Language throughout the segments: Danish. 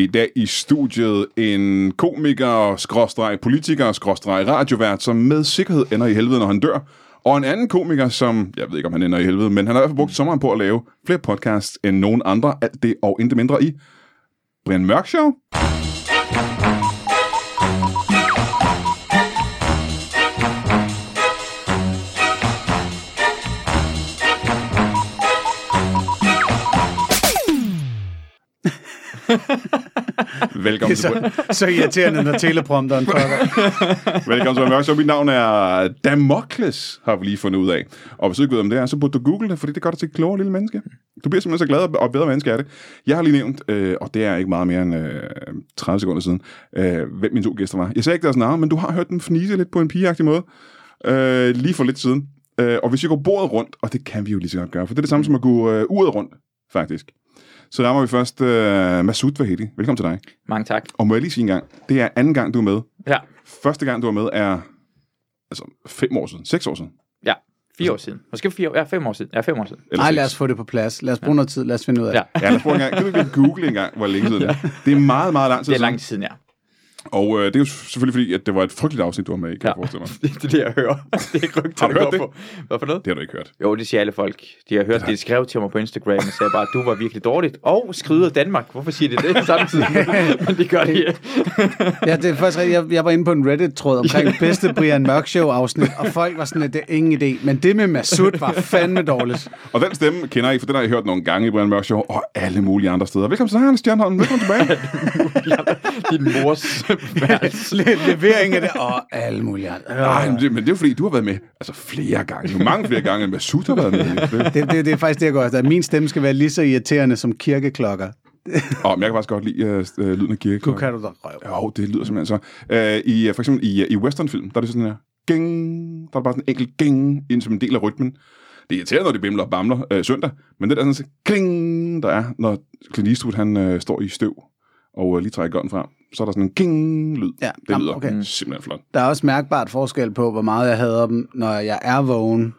I dag i studiet en komiker, skråstreg politiker, skråstreg radiovært, som med sikkerhed ender i helvede, når han dør. Og en anden komiker, som, jeg ved ikke, om han ender i helvede, men han har i hvert fald brugt sommeren på at lave flere podcasts end nogen andre. Alt det og intet mindre i Brian Mørk Show. Velkommen er til, så, så irriterende, når teleprompteren fucker. Velkommen til Mørk Show. Mit navn er Damokles, har vi lige fundet ud af. Og hvis du ikke ved, om det er, så burde du google det, fordi det gør dig til et klogere lille menneske. Du bliver simpelthen så glad og bedre menneske af det. Jeg har lige nævnt, øh, og det er ikke meget mere end øh, 30 sekunder siden, øh, hvem mine to gæster var. Jeg sagde ikke deres navn, men du har hørt dem fnise lidt på en pigeagtig måde. Øh, lige for lidt siden. Øh, og hvis vi går bordet rundt, og det kan vi jo lige så godt gøre, for det er det samme som at gå øh, uret rundt, faktisk. Så rammer vi først øh, Masoud Vahedi. Velkommen til dig. Mange tak. Og må jeg lige sige en gang, det er anden gang, du er med. Ja, Første gang, du var med, er altså fem år siden, seks år siden. ja. Fire år siden. Måske fire år. Ja, fem år siden. Ja, fem år siden. Nej, lad os få det på plads. Lad os bruge noget tid. Lad os finde ud af Ja. det. Ja, lad os prøve en gang. Kan du ikke lige google en gang, hvor længe siden det er? Det er meget, meget lang tid Det er siden. lang tid siden, ja. Og øh, det er jo selvfølgelig fordi, at det var et frygteligt afsnit, du var med i, kan ja. jeg forestille mig. Det, er det, jeg hører. Det er ikke rygter, Har du hørt det? På. Hvad for noget? Det har du ikke hørt. Jo, det siger alle folk. De har hørt, det, de skrev til mig på Instagram og sagde bare, at du var virkelig dårligt. Og skrider Danmark. Hvorfor siger de det samtidig? Men det gør de. Ja, det er faktisk rigtigt. Jeg, jeg var inde på en Reddit-tråd omkring bedste Brian Mørk Show-afsnit, og folk var sådan, at det er ingen idé. Men det med Masud var fandme dårligt. Og den stemme kender I, for den har I hørt nogle gange i Brian Mørk Show, og alle mulige andre steder. Velkommen til dig, Stjernholm. Velkommen tilbage. Din mors levering af det, og alle mulige andre. Nej, men det, men det er jo fordi, du har været med altså, flere gange. Jo mange flere gange, end Masud har været med. Det- Det, det, er faktisk det, jeg går efter. Min stemme skal være lige så irriterende som kirkeklokker. Og men jeg kan faktisk godt lide øh, øh, lyden af kirke. Du kan du da røv. Jo, det lyder simpelthen så. Øh, i, øh, for eksempel i, i westernfilm, der er det sådan her, ging, der er bare sådan en enkelt ging, ind som en del af rytmen. Det er irriterende, når det bimler og bamler øh, søndag, men det der sådan, kling, der er, når Clint Eastwood, han øh, står i støv, og øh, lige trækker gånden frem, så er der sådan en ging-lyd. Ja, det jamen, lyder okay. simpelthen flot. Der er også mærkbart forskel på, hvor meget jeg hader dem, når jeg er vågen,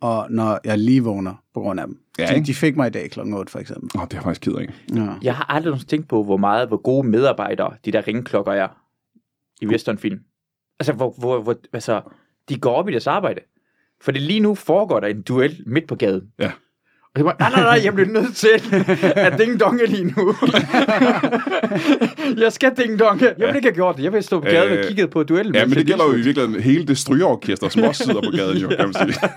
og når jeg lige vågner på grund af dem. Ja, de, ikke? de fik mig i dag kl. 8, for eksempel. Åh, det er faktisk ked af. Ja. Jeg har aldrig tænkt på, hvor meget, hvor gode medarbejdere de der ringklokker er i westernfilm. Altså, hvor, hvor, hvor, altså, de går op i deres arbejde. For det lige nu foregår der en duel midt på gaden. Ja. Og jeg nej, nej, nej, jeg bliver nødt til at ding-donge lige nu. jeg skal ding-donge. Jeg vil ikke have gjort det. Jeg vil stå på gaden Øh, og kigge på duellen. Ja, men det gælder jo i virkeligheden hele det strygeorkester, som også sidder på gaden, jo, kan man sige.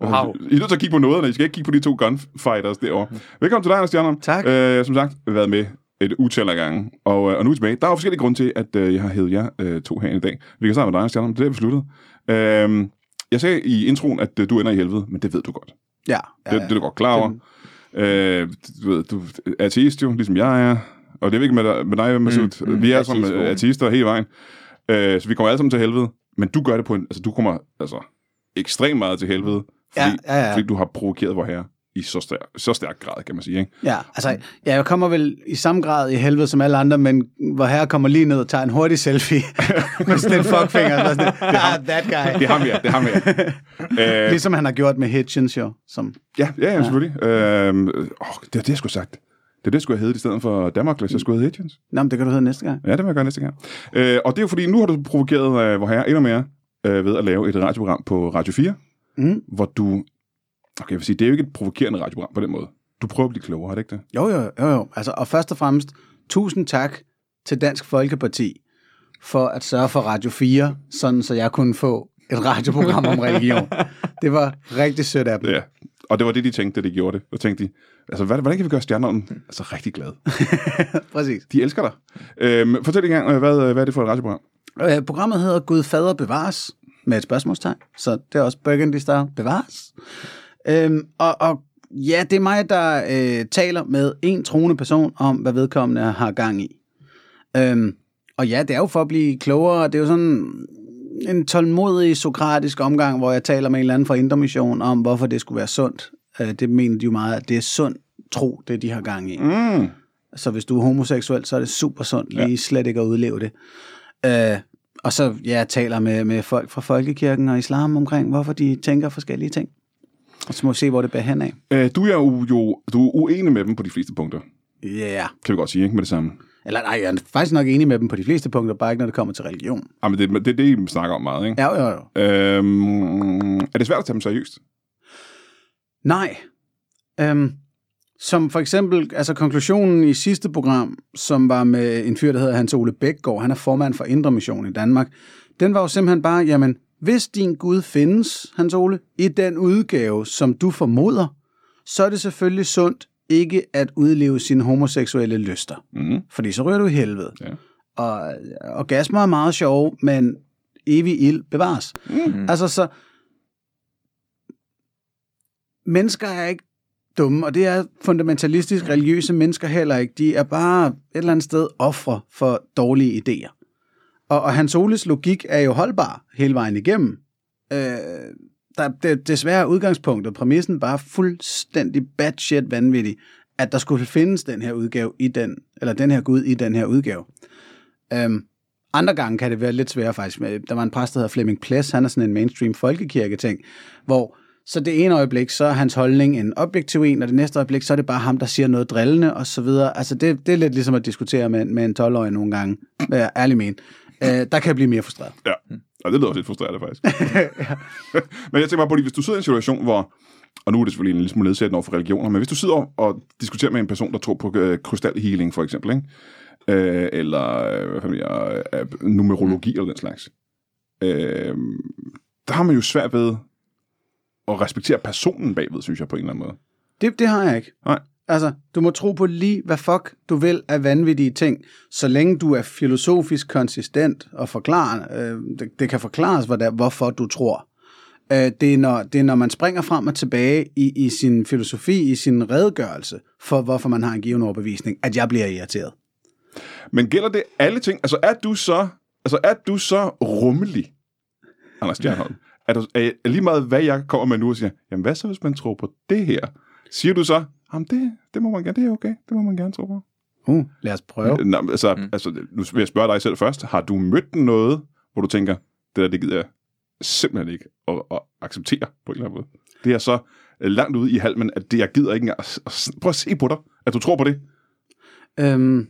Wow. I er nødt til at kigge på noderne, I skal ikke kigge på de to gunfighters derovre. Velkommen til dig, Anders Stjernholm. Tak. Øh, som sagt, været med et utal af gange, og, øh, og nu er vi tilbage. Der er jo forskellige grunde til, at øh, jeg har hævet jer øh, to her i dag. Vi kan starte med dig, Anders Stjernholm. Det er det, vi sluttede. Øh, jeg sagde i introen, at øh, du ender i helvede, men det ved du godt. Ja, Det, ja, det er du godt klar over. Øh, du, ved, du er ateist jo, ligesom jeg er. Og det er ikke med dig, med dig Masud. Mm, mm, vi er sammen ateistskolen. ateister hele vejen. Øh, så vi kommer alle sammen til helvede. Men du gør det på en... Altså, du kommer altså, ekstremt meget til helvede, fordi, Ja, ja, ja. fordi du har provokeret vor herre i så stærk, så stærk grad, kan man sige. Ikke? Ja, altså, ja, jeg kommer vel i samme grad i helvede som alle andre, men hvor herre kommer lige ned og tager en hurtig selfie med sådan en fuckfinger. og Sådan, ah, that guy. Det har vi, ja. Det har vi, ja. øh, Ligesom han har gjort med Hitchens jo. Som, ja, ja, ja, selvfølgelig. Øh, åh, det er det, jeg skulle have sagt. Det er det, jeg skulle have heddet i stedet for Danmark, hvis jeg skulle have heddet Hitchens. Nå, men det kan du hedde næste gang. Ja, det vil jeg gøre næste gang. Øh, og det er jo fordi, nu har du provokeret øh, vor herre endnu mere øh, ved at lave et radioprogram på Radio 4, Mm. hvor du... Okay, jeg vil sige, det er jo ikke et provokerende radioprogram på den måde. Du prøver at blive klogere, har det ikke det? Jo, jo, jo, jo. Altså, og først og fremmest, tusind tak til Dansk Folkeparti for at sørge for Radio 4, sådan så jeg kunne få et radioprogram om religion. Det var rigtig sødt af dem. Ja. Og det var det, de tænkte, da de gjorde det. Og tænkte de, altså, hvad, hvordan kan vi gøre stjernerne altså, rigtig glade? Præcis. De elsker dig. Øhm, fortæl en gang, øh, hvad, hvad er det for et radioprogram? Øh, programmet hedder Gud fader bevares, med et spørgsmålstegn, så det er også Burgundy Star bevares. Øhm, og, og ja, det er mig, der øh, taler med en troende person om, hvad vedkommende har gang i. Øhm, og ja, det er jo for at blive klogere. Det er jo sådan en tålmodig sokratisk omgang, hvor jeg taler med en eller anden fra Indre Mission om, hvorfor det skulle være sundt. Øh, det mener de jo meget, at det er sund tro, det de har gang i. Mm. Så hvis du er homoseksuel, så er det super sundt lige ja. slet ikke at udleve det. Øh, og så ja, jeg taler med, med folk fra folkekirken og islam omkring, hvorfor de tænker forskellige ting. Og så må vi se, hvor det bærer hen af. Øh, du er jo, jo du er uenig med dem på de fleste punkter, Ja. Yeah. kan vi godt sige, ikke med det samme. Eller nej, jeg er faktisk nok enig med dem på de fleste punkter, bare ikke når det kommer til religion. Ah, men det, det er det, I snakker om meget, ikke? Ja, jo, jo. Øhm, er det svært at tage dem seriøst? Nej. Øhm, som for eksempel, altså konklusionen i sidste program, som var med en fyr, der hedder Hans Ole Bækgaard, han er formand for Indre Mission i Danmark, den var jo simpelthen bare, jamen, hvis din Gud findes, Hans Ole, i den udgave, som du formoder, så er det selvfølgelig sundt ikke at udleve sine homoseksuelle lyster. Mm. Fordi så ryger du i helvede. Ja. Og orgasmer er meget sjove, men evig ild bevares. Mm. Altså så... Mennesker er ikke dumme, og det er fundamentalistisk religiøse mennesker heller ikke. De er bare et eller andet sted ofre for dårlige idéer. Og, og Hans Oles logik er jo holdbar hele vejen igennem. Øh, der, det, desværre er udgangspunktet, præmissen bare fuldstændig batshit vanvittig, at der skulle findes den her udgave i den, eller den her Gud i den her udgave. Øhm, andre gange kan det være lidt sværere faktisk. Øh, der var en præst, der hedder Flemming Ples, han er sådan en mainstream folkekirke-ting, hvor så det ene øjeblik, så er hans holdning en objektiv en, og det næste øjeblik, så er det bare ham, der siger noget drillende, og så videre. Altså, det, det er lidt ligesom at diskutere med, med en 12-årig nogle gange, vil jeg ærlig mene. Øh, der kan jeg blive mere frustreret. Ja, og det lyder også lidt frustrerende faktisk. men jeg tænker bare på, hvis du sidder i en situation, hvor, og nu er det selvfølgelig en lille smule nedsættende over for religioner, men hvis du sidder og diskuterer med en person, der tror på øh, krystalhealing for eksempel, ikke? Øh, eller øh, hvad fanden jeg, øh, numerologi eller den slags, øh, der har man jo svært ved at respektere personen bagved, synes jeg på en eller anden måde. Det, det har jeg ikke. Nej. Altså, du må tro på lige, hvad fuck du vil af vanvittige ting, så længe du er filosofisk konsistent og forklarer, øh, det, det kan forklares, der, hvorfor du tror. Øh, det, er når, det er, når man springer frem og tilbage i, i sin filosofi, i sin redegørelse for, hvorfor man har en given overbevisning, at jeg bliver irriteret. Men gælder det alle ting? Altså er du så, altså, er du så rummelig, Anders Stjernholm? Er, du, er, er lige meget, hvad jeg kommer med nu og siger, jamen hvad så, hvis man tror på det her? Siger du så, jamen det, det må man gerne, det er okay, det må man gerne tro på. Uh, lad os prøve. Nå, altså, mm. altså, nu vil jeg spørge dig selv først. Har du mødt noget, hvor du tænker, det der, det gider jeg simpelthen ikke at, at acceptere på en eller anden måde? Det er så øh, langt ude i halmen, at det, jeg gider ikke engang at, at, prøv at se på dig, at du tror på det. Øhm,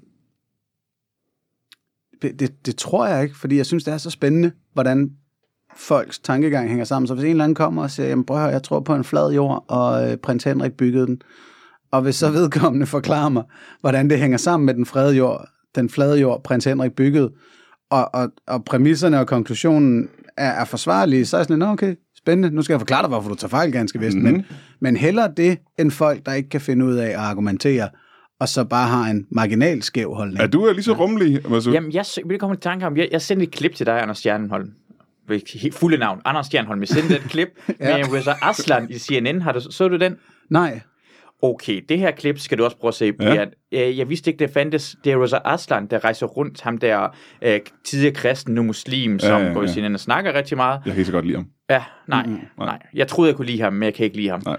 det, det, det tror jeg ikke, fordi jeg synes, det er så spændende, hvordan folks tankegang hænger sammen. Så hvis en eller anden kommer og siger, jamen prøv at høre, jeg tror på en flad jord, og øh, prins Henrik byggede den. Og hvis så vedkommende forklarer mig, hvordan det hænger sammen med den flade jord, den flade jord, prins Henrik byggede, og, og, og præmisserne og konklusionen er, er forsvarlige, så er jeg sådan, "Nå, okay, spændende, nu skal jeg forklare dig, hvorfor du tager fejl ganske vist, mm-hmm. men, men hellere det, end folk, der ikke kan finde ud af at argumentere, og så bare har en marginal skæv holdning. Er du er lige så rummelig? Altså, Jamen, jeg vil komme i tanke om, jeg, jeg sendte et klip til dig, Anders Stjernholm. Helt fulde navn, Anders Stjernholm. Jeg sendte et klip Ja. med Reza Aslan i CNN. Har du, så du den? Nej, Okay, det her klip skal du også prøve at se. Ja. Ja. Øh, jeg vidste ikke, det fandtes. Det er Reza Aslan, der rejser rundt. Ham der øh, tidligere kristen, nu muslim, som Ja, ja, ja, ja. CNN og snakker rigtig meget. Jeg kan ikke så godt lide ham. Ja, nej, mm, nej. Jeg troede, jeg kunne lide ham, men jeg kan ikke lide ham. Nej.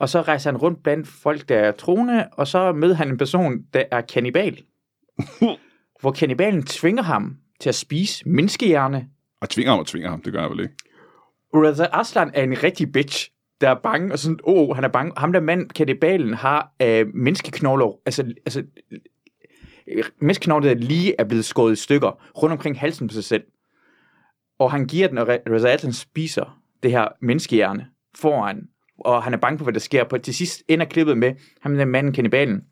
Og så rejser han rundt blandt folk, der er troende, og så møder han en person, der er kannibal. hvor kannibalen tvinger ham til at spise menneskehjerne. Og tvinger ham og tvinger ham, det gør jeg vel ikke. Reza Aslan er en rigtig bitch, der er bange, og sådan, åh, oh, han er bange. Ham der mand, kannibalen, har øh, menneskeknogler, altså, altså øh, menneskeknogler, der lige er blevet skåret i stykker, rundt omkring halsen på sig selv. Og han giver den, og Re- spiser det her menneskehjerne foran, og han er bange for, hvad der sker. På til sidst ender klippet med, ham der manden, kannibalen,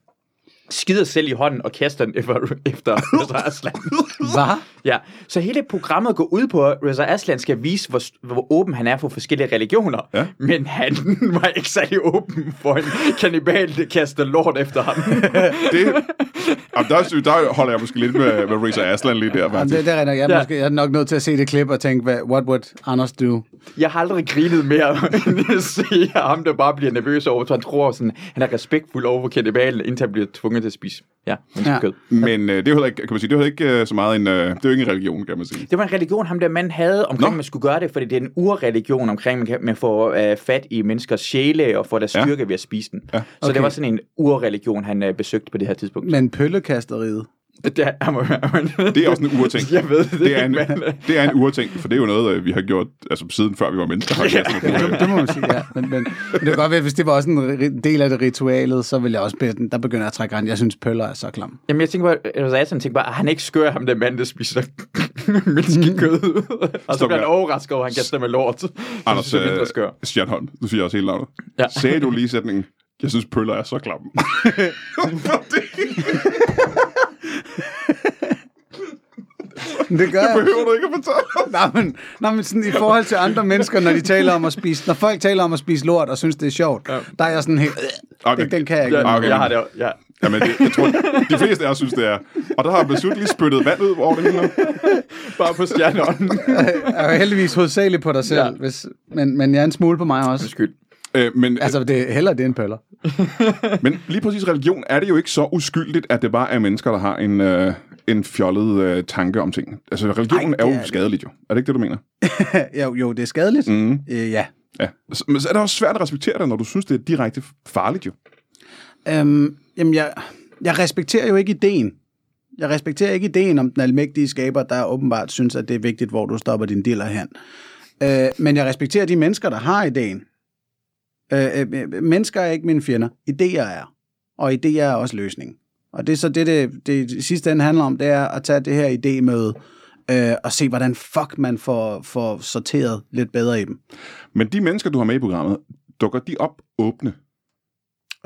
skider selv i hånden og kaster den efter, efter Reza Aslan. hvad? Ja, så hele programmet går ud på, at Reza Aslan skal vise, hvor, hvor åben han er for forskellige religioner. Ja. Men han var ikke særlig åben for en kannibal, der kaster lort efter ham. Det, jamen, der, der holder jeg måske lidt med, med Reza Aslan lige der, Jamen, det, det er, jeg, er Ja. måske, jeg er nok nødt til at se det klip og tænke, hvad, what would Anders do? Jeg har aldrig grinet mere, end at se ham, der bare bliver nervøs over, så han tror, sådan, han er respektfuld over for kannibalen, indtil han bliver tvunget til at spise ja. Ja. Men øh, det er jo ikke, kan man sige, det er jo ikke øh, så meget en, øh, det er jo ikke en religion, kan man sige. Det var en religion, ham der mand havde omkring, Nå. man skulle gøre det, fordi det er en urreligion omkring, man, kan, man får øh, fat i menneskers sjæle og får deres Ja. styrke ved at spise den. Ja. Så Okay. det var sådan en urreligion, han øh, besøgte på det her tidspunkt. Men pøllekasteriet, Det er, jeg må, Det er også en urting. Jeg ved det, Det er en, men- det er en urting, for det er jo noget, øh, vi har gjort altså, siden før vi var mennesker. Med Ja, cola. det, det må man sige, ja. Men, men, men det kan godt være, hvis det var også en del af det ritualet, så ville jeg også, be- der begynder jeg at trække rent. Jeg synes, pøller er så klam. Jamen, jeg tænker bare, jeg tænker bare, "Ah, han ikke skør, ham der mand, der spiser menneskekød. og så bliver han overrasket over, at han kan stemme lort. Anders er øh. Stjernholm, du siger også hele navnet. Ja. Sagde du lige sætningen, jeg synes pøller er så klamme. Det gør jeg. Behøver du ikke at fortælle? Nej, men, nej, men sådan i forhold til andre mennesker, når de taler om at spise, når folk taler om at spise lort og synes, det er sjovt, ja. der er jeg sådan helt, øh, Okay. den, den kan jeg ikke. Ja, Okay. Jeg har det, ja. Jamen, det, jeg tror, de fleste af os synes, det er. Og der har besluttet lige spyttet vand ud over det hele. Bare på stjernånden. Jeg er heldigvis hovedsageligt på dig selv, Ja. ja. hvis, men, men jeg er en smule på mig også. Undskyld. Øh, men, Altså, det er heller det end pøller. men lige præcis religion er det jo ikke så uskyldigt, at det bare er mennesker, der har en, øh, en fjollet øh, tanke om ting. Altså, religionen Ej, er det jo er det. skadeligt jo. Er det ikke det, du mener? jo, jo, det er skadeligt. Mm. Øh, ja. Ja. Men så er det også svært at respektere det, når du synes, det er direkte farligt jo. Øhm, jamen, jeg, jeg respekterer jo ikke ideen. Jeg respekterer ikke ideen om den almægtige skaber, der åbenbart synes, at det er vigtigt, hvor du stopper din diller hen. Øh, men jeg respekterer de mennesker, der har ideen. Øh, øh, øh, mennesker er ikke mine fjender. Idéer er. Og idéer er også løsningen. Og det er så det, det, det sidste ende handler om, det er at tage det her idémøde øh, og se, hvordan fuck man får, får sorteret lidt bedre i dem. Men de mennesker, du har med i programmet, dukker de op åbne?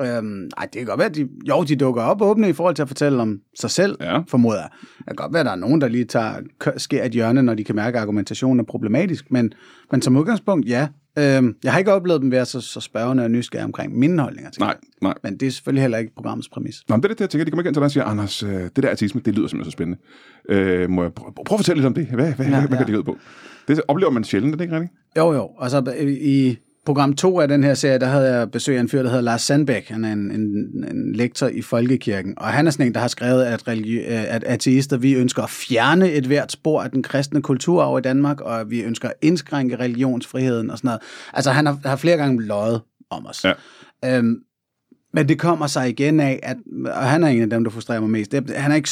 Øhm, ej, det kan godt være, at de, jo, de dukker op åbne i forhold til at fortælle om sig selv, Ja. formoder jeg. Det kan godt være, at der er nogen, der lige tager, sker et hjørne, når de kan mærke, at argumentationen er problematisk, men, men som udgangspunkt, ja. Øhm, jeg har ikke oplevet dem være så, så spørgende og nysgerrige omkring mine holdninger til Nej, nej. Men det er selvfølgelig heller ikke programmets præmis. Nå, men det er det, jeg tænker. De kommer igen til dig og siger, Anders, øh, det der artisme, det lyder simpelthen så spændende. Øh, må jeg prøve, prøve at fortælle lidt om det? Hvad, hvad, Ja, ja, hvad ja. går det ud på? Det oplever man sjældent, er det ikke rigtigt? Jo, jo. Og så øh, i program 2 af den her serie, der havde jeg besøg af en fyr, der hedder Lars Sandbæk. Han er en, en, en lektor i Folkekirken. Og han er sådan en, der har skrevet, at, religi- at ateister, vi ønsker at fjerne et hvert spor af den kristne kulturarv i Danmark, og at vi ønsker at indskrænke religionsfriheden og sådan noget. Altså, han har, har flere gange løjet om os. Ja. Øhm, men det kommer sig igen af, at og han er en af dem, der frustrerer mig mest. Det, han er ikke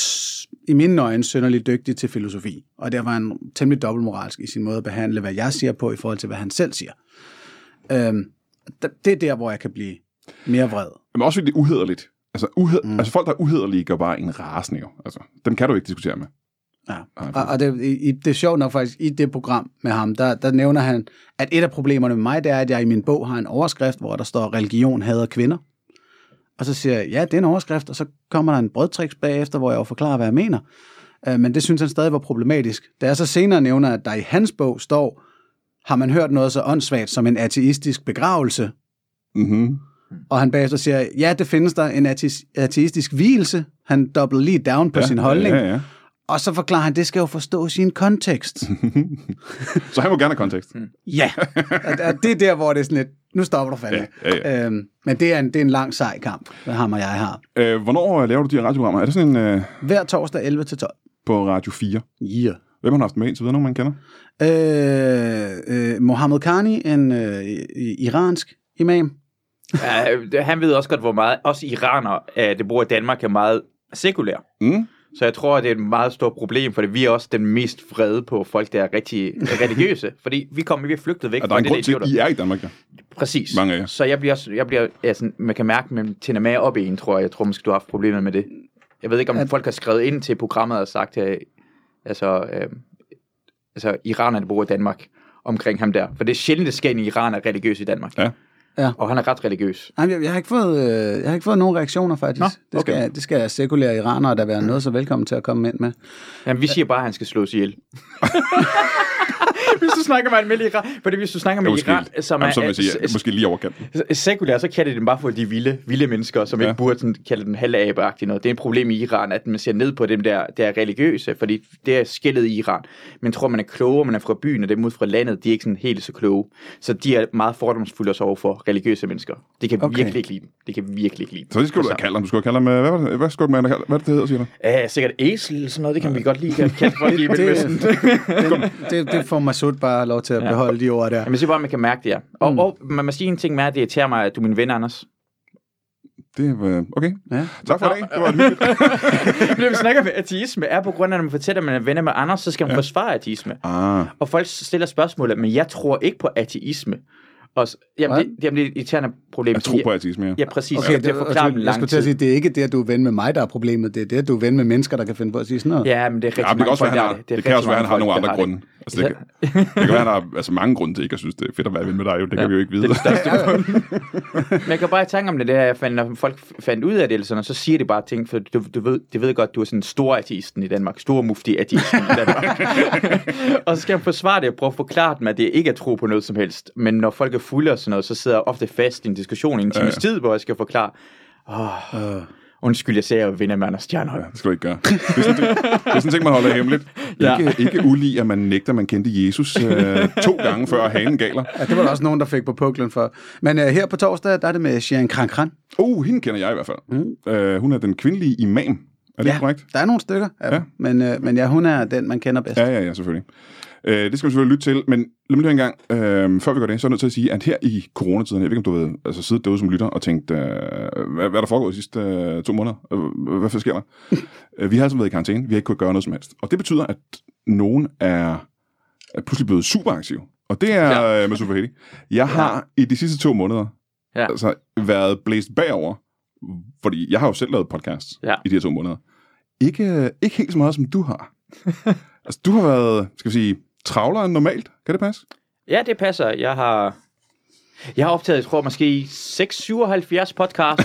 i mine øjne synderligt dygtig til filosofi, og derfor er han temmelig dobbeltmoralsk i sin måde at behandle, hvad jeg siger på, i forhold til, hvad han selv siger. Øhm, det er der, hvor jeg kan blive mere vred. Men også fordi det er uhederligt. Altså, uhed, mm. altså folk, der er uhederlige, gør bare en rasende jo. Altså, dem kan du ikke diskutere med. Ja. Og, og det, i, det er sjovt nok faktisk, i det program med ham, der, der nævner han, at et af problemerne med mig, det er, at jeg i min bog har en overskrift, hvor der står, religion hader kvinder. Og så siger jeg, ja, det er en overskrift, og så kommer der en brødtriks bagefter, hvor jeg jo forklarer, hvad jeg mener. Øh, Men det synes han stadig var problematisk. Da jeg så senere nævner, at der i hans bog står, har man hørt noget så åndssvagt som en ateistisk begravelse, Mm-hmm. og han bagefter siger, ja, det findes der en ateis- ateistisk hvilelse. Han dobbler lige down på ja, sin holdning. Ja, ja. Og så forklarer han, at det skal jo forstås i en kontekst. Så han må gerne have kontekst. ja, og det er der, hvor det er sådan lidt, nu stopper du fandme. Ja, ja, Øhm, men det er, en, det er en lang sej kamp, hvad ham og jeg har. Øh, hvornår laver du de her radioprogrammer? Er det sådan en øh, Hver torsdag 11 til 12. på Radio 4? Yeah. Hvem har du haft med indtil videre, nogen man kender? Øh, øh, Mohammed Khani, en øh, iransk imam. Ja, det- han ved også godt, hvor meget, også iranere, øh, det bruger i Danmark, er meget sekulær. Mm? Så jeg tror, at det er et meget stort problem, fordi vi er også den mest vrede på folk, der er rigtig religiøse. fordi vi kommer, vi er flygtet væk Og der er en det grund til, at I er i Danmark, ja. Præcis. Mange af jer. Så jeg bliver, også- jeg bliver altså, man kan mærke, at man tænder mere op i en, tror jeg. Jeg tror måske, du har haft problemer med det. Jeg ved ikke, om At- folk har skrevet ind til programmet og sagt, at altså, øh, altså iranerne bor i Danmark omkring ham der. For det er sjældent, det sker en iraner religiøs i Danmark. Ja. Ja. Og han er ret religiøs. Nej, jeg, jeg, har ikke fået, øh, jeg har ikke fået nogen reaktioner, faktisk. Nå, det, skal, okay. det skal sekulære iranere der være noget så velkommen til at komme ind med. Jamen, vi siger bare, at han skal slås ihjel. hvis du snakker med en med Iran, fordi hvis du snakker med Måske, Iran, som er, Jamen, så vil jeg sige, ja, måske lige overkanten. sekulær, så kalder de dem bare for de vilde, vilde mennesker, som Ja. ikke burde sådan, kalde dem halvabeagtige noget. Det er et problem i Iran, at man ser ned på dem, der, der er religiøse, fordi det er skældet i Iran. Men tror, man er klogere, man er fra byen, og dem ud fra landet, de er ikke sådan helt så kloge. Så de er meget fordomsfulde også over for religiøse mennesker. Det kan okay. virkelig ikke lide dem. Det kan virkelig ikke lide. Så det skal du da kalde ham. Du skal jo kalde ham, øh, hvad, var det, hvad skal du med, hvad det, det hedder, siger du? Ja, sikkert æsel eller sådan noget, det kan vi godt lide. Kan kalde folk i Mellemøsten. det, det, det får Masud bare lov til at Ja. beholde de ord der. Jamen, siger bare, at man kan mærke det, ja. Og, mm. og man må sige en ting at det irriterer mig, at du er min ven, Anders. Det var, okay. Ja. Tak for i dag. Det var hyggeligt. Når vi snakker med ateisme, er på grund af, at når man fortæller, at man er venner med andre, så skal man ja. forsvare ateisme. Ah, Og folk stiller spørgsmålet, men jeg tror ikke på ateisme. Og, s- jamen, det, jamen, det er et irriterende problem. jeg tror på ateisme, ja. Ja, præcis. Okay, det, det forklarer dem jeg lang skulle til at sige, det er ikke det, at du er ven med mig, der er problemet. Det er det, at du er ven med mennesker, der kan finde på at sige sådan noget. Ja, men det er rigtig Ja, men det kan også være, han har, er det, kan også være, han har nogle andre grunde. Altså, det, kan, det kan være, han har altså, mange grunde til ikke at synes, det er fedt at være ven med dig. Jo. Det kan vi jo ikke vide. Det er det største. Men jeg kan bare i tanke om det, der, fandt, når folk fandt ud af det, eller sådan, og så siger det bare ting, for du, du, ved, det ved godt, du er sådan en stor ateisten i Danmark, stor mufti ateisten i Danmark. og så skal man forsvare det og prøve at forklare dem, at det ikke er tro på noget som helst. Men når folk er fulde og sådan noget, så sidder jeg ofte fast i en diskussion i en times tid, hvor jeg skal forklare, åh, Øh. Undskyld, jeg sagde, at jeg vinder med Anders Stjernholm. Det skal du ikke gøre. Det er sådan, det, det er sådan ting, man holder hemmeligt. Ja. Ikke, ikke ulig, at man nægter, at man kendte Jesus øh, to gange før hanen galer. Ja, det var der også nogen, der fik på puklen for. Men uh, her på torsdag, der er det med Sharon Krankran. Oh, hende kender jeg i hvert fald. Mm. Øh, hun er den kvindelige imam. Er det Ja, korrekt? der er nogle stykker af Ja. ja. men, uh, men ja, hun er den, man kender bedst. Ja, ja, ja, selvfølgelig. Øh, det skal vi selvfølgelig lytte til, men lad mig lige en gang, øh, før vi gør det, så er jeg nødt til at sige, at her i coronatiden, jeg ved ikke, om du ved, altså sidde derude som lytter og tænkt, øh, hvad, hvad er der foregået de sidste øh, to måneder? Øh, hvad sker der? øh, vi har altså været i karantæne, vi har ikke kunnet gøre noget som helst. Og det betyder, at nogen er, er pludselig blevet super aktiv. Og det er Ja. ja. øh, Masoud Vahedi. Jeg har i de sidste to måneder Ja. altså, været blæst bagover, fordi jeg har jo selv lavet podcasts Ja. i de her to måneder. Ikke, ikke helt så meget, som du har. altså, du har været, skal vi sige, travlere end normalt. Kan det passe? Ja, det passer. Jeg har... Jeg har optaget, jeg tror måske 6-77 podcast.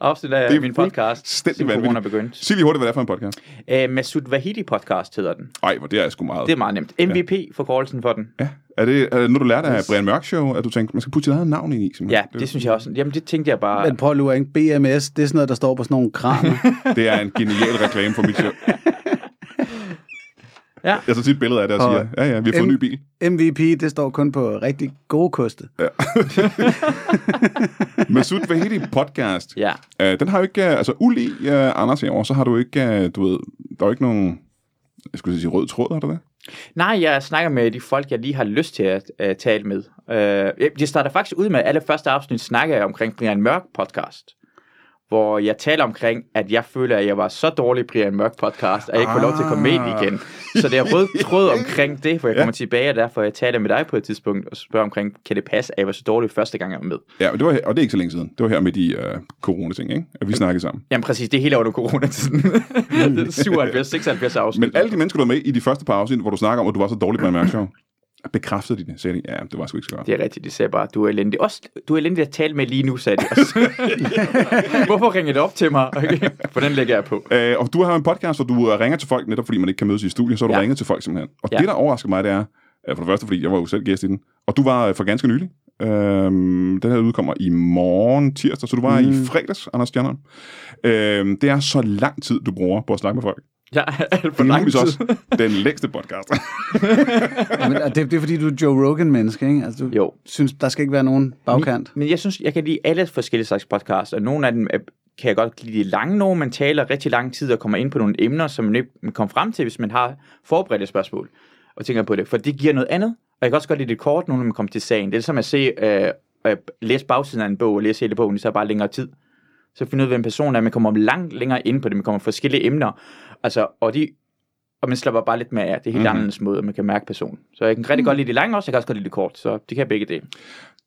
Afsnit af Det min podcast, siden corona begyndte. Sig lige hurtigt, hvad det er for en podcast. Uh, Masud Vahidi podcast hedder den. Ej, hvor det er sgu meget. Det er meget nemt. MVP for forkortelsen for den. Ja. Er det, er det noget, du lærte af Brian Mørk Show, at du tænkte, man skal putte sit eget navn ind i? simpelthen? Ja, det synes jeg også. Jamen, det tænkte jeg bare. Men prøv at? BMS, det er sådan noget, der står på sådan nogle kraner. det er en genial reklame for mit show. Ja. Jeg så tit billede af det og Og siger, ja, ja, vi har fået en ny bil. MVP, det står kun på rigtig gode koste. Masoud Vahedi podcast. Ja. Uh, den har jo ikke, uh, altså ulig uh, Anders herovre, så har du ikke, uh, du ved, der er jo ikke nogen, jeg skulle sige rød tråd, har du det? Nej, jeg snakker med de folk, jeg lige har lyst til at uh, tale med. Uh, det starter faktisk ud med, at alle første afsnit snakker jeg omkring Brian Mørk podcast. Hvor jeg taler omkring, at jeg føler, at jeg var så dårlig i Brian Mørk podcast, at jeg ikke får lov til at komme med det igen. Så det er rød tråd omkring det, hvor jeg Ja. kommer tilbage, og derfor jeg taler med dig på et tidspunkt og spørger omkring, kan det passe, at jeg var så dårlig første gang, jeg var med? Ja, men det var, og det er ikke så længe siden. Det var her midt i uh, corona-ting, ikke? At vi snakkede sammen. Jamen præcis, det er hele under coronatiden. 77, 76 afsnit. Men alle de mennesker, du var med i de første par afsnit, hvor du snakker om, at du var så dårlig på en mærkshow, bekræftede de det. Sagde de, ja, det var sgu ikke så godt. Det er rigtigt, de sagde bare, du er elendig. Også, du er elendig at tale med lige nu, sagde de også. Hvorfor ringer det op til mig? Okay. For den lægger jeg på. Øh, og du har en podcast, hvor du øh, ringer til folk, netop fordi man ikke kan mødes i studiet, så har du Ja. ringet til folk simpelthen. Og Ja. det, der overrasker mig, det er, øh, for det første, fordi jeg var jo selv gæst i den, og du var øh, for ganske nylig. Øhm, den her udkommer i morgen tirsdag, så du var mm. i fredags, Anders Stjerner. Øhm, det er så lang tid, du bruger på at snakke med folk. Ja, alt for er lang også den længste podcast. Men det, det er fordi, du er Joe Rogan-menneske, ikke? Altså, du Jo. synes, der skal ikke være nogen bagkant. Men jeg synes, jeg kan lide alle forskellige slags podcasts, og nogle af dem er, kan jeg godt lide de lange nogle, man taler rigtig lang tid og kommer ind på nogle emner, som man ikke kommer frem til, hvis man har forberedte spørgsmål og tænker på det, for det giver noget andet. Og jeg kan også godt lide det kort, nu når man kommer til sagen. Det er som at se, øh, øh, læse bagsiden af en bog og læse hele bogen, så bare længere tid. Så finde ud af, hvem personen er, man kommer langt længere ind på det, man kommer forskellige emner. Altså, og de og man slapper bare lidt mere af. Det er helt mm-hmm. anderledes måde, at man kan mærke personen. Så jeg kan rigtig mm. godt lide det lange også, jeg kan også godt lide det kort, så det kan jeg begge dele.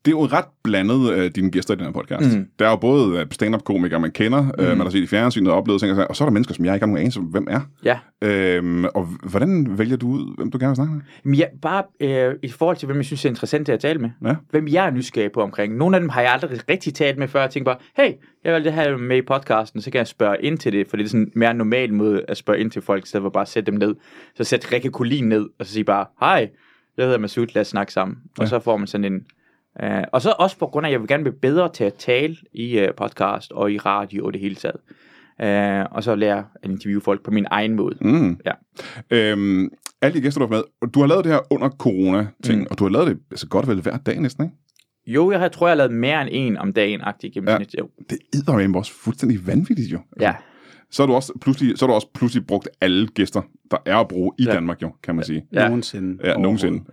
Det er jo ret blandet, øh, dine gæster i den her podcast. Mm. Der er jo både øh, stand-up-komikere, man kender, mm. øh, man har set i fjernsynet og oplevet ting, og så er der mennesker, som jeg ikke har nogen anelse om, hvem er. Ja. Øhm, og hvordan vælger du ud, hvem du gerne vil snakke med? Men ja, bare øh, i forhold til, hvem jeg synes er interessant at tale med. Ja. Hvem jeg er nysgerrig på omkring. Nogle af dem har jeg aldrig rigtig talt med før. Jeg tænker bare, hey, jeg vil det have med i podcasten, så kan jeg spørge ind til det. For det er sådan en mere normal måde at spørge ind til folk, i stedet for bare at sætte dem ned. Så sæt Rikke Kolin ned, og så sige bare, hej, jeg hedder Masud, lad os snakke sammen. Ja. Og så får man sådan en... Øh, og så også på grund af, at jeg vil gerne blive bedre til at tale i øh, podcast og i radio og det hele taget. Øh, og så lære at interviewe folk på min egen måde. Mm. Ja. Øhm, alle de gæster, du har med, du har lavet det her under corona-ting, Mm. og du har lavet det altså godt og vel hver dag næsten, ikke? Jo, jeg har, tror, jeg har lavet mere end en om dagen, agtig gennemsnit. Ja. Jo. Det er eddermame også fuldstændig vanvittigt jo. Altså, Ja. Så har du også pludselig, så har du også pludselig brugt alle gæster, der er at bruge i Ja. Danmark jo, kan man sige. Ja. Nogensinde. Ja, nogensinde.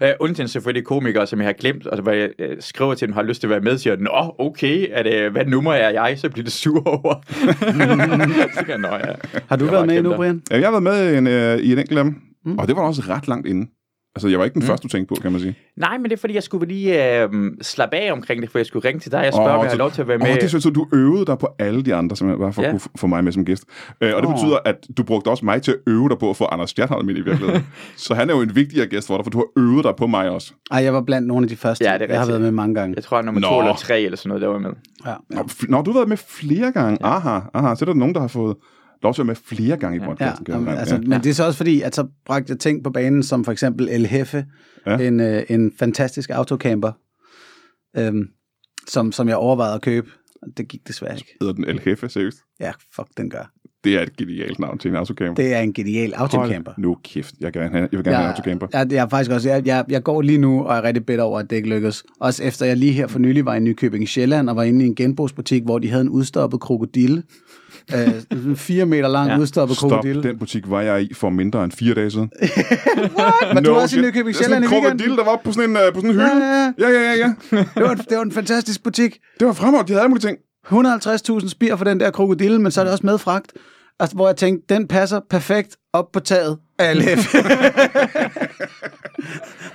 Ja. Øh, undtagen selvfølgelig komikere, som jeg har glemt, og hvor jeg øh, skriver til dem, har lyst til at være med, siger, Nå, okay, er det, hvad nummer er jeg? Så bliver det sur over. så kan jeg, Nå, ja. Har du Jeg været med endnu, det. Brian? Ja, jeg har været med i en, øh, i en enkelt af dem, mm. og det var også ret langt inde. Altså, jeg var ikke den mm. første, du tænkte på, kan man sige. Nej, men det er fordi, jeg skulle lige øh, slappe af omkring det, for jeg skulle ringe til dig og spørge, om jeg har lov til at være med. Åh, det er så, så du øvede dig på alle de andre, simpelthen, bare for Ja. at kunne få mig med som gæst. Øh, og det Åh. betyder, at du brugte også mig til at øve dig på at få Anders Stjernholm ind i virkeligheden. så han er jo en vigtigere gæst for dig, for du har øvet dig på mig også. Ej, jeg var blandt nogle af de første. Ja, det er jeg har været med mange gange. Jeg tror, jeg er nummer Nå. to eller tre eller sådan noget, der var med. Ja. Nå, f- Nå, du har været med flere gange. Ja. Aha, aha. Så er der nogen, der har fået lov til at være med flere gange i Ja, podcasten. jeg jamen, altså, ja. men det er så også fordi, at så bragte jeg ting på banen, som for eksempel El Hefe, Ja. ja. en, øh, en fantastisk autocamper, øhm, som, som jeg overvejede at købe. Det gik desværre ikke. Hedder den El Jefe, seriøst? Ja, fuck, den gør. Det er et genialt navn til en autocamper. Det er en genial autocamper. Hold nu kæft. Jeg, vil gerne have, jeg vil gerne have en autocamper. Jeg, jeg, er faktisk også, jeg, jeg, jeg går lige nu og er rigtig bitter over, at det ikke lykkedes. Også efter jeg lige her for nylig var i Nykøbing Sjælland og var inde i en genbrugsbutik, hvor de havde en udstoppet krokodille. Øh, en fire meter lang Ja. udstoppet Stop, krokodille. den butik var jeg i for mindre end fire dage siden. Men du var også i shit. Nykøbing er sådan Sjælland en i weekenden. krokodil, der var på sådan en, uh, på sådan en hylde. Ja, ja, ja, ja, ja. ja. Det var, en- det var en fantastisk butik. Det var fremragende, de havde alle mulige ting. 150.000 spir for den der krokodille, men så er det også med fragt. Altså, hvor jeg tænkte, den passer perfekt op på taget af LF.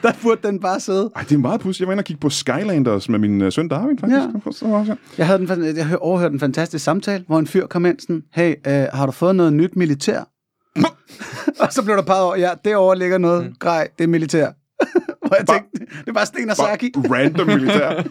der burde den bare sidde. Ej, det er meget pudsigt. Jeg var inde og kigge på Skylanders med min uh, søn Darwin, faktisk. Ja. Jeg- havde den, jeg hør- overhørte en fantastisk samtale, hvor en fyr kom ind sådan, hey, øh, har du fået noget nyt militær? og så blev der peget over, ja, derovre ligger noget mm. grej, det er militær. Og jeg tænkte, det er bare Sten og Saki, Bare random militær.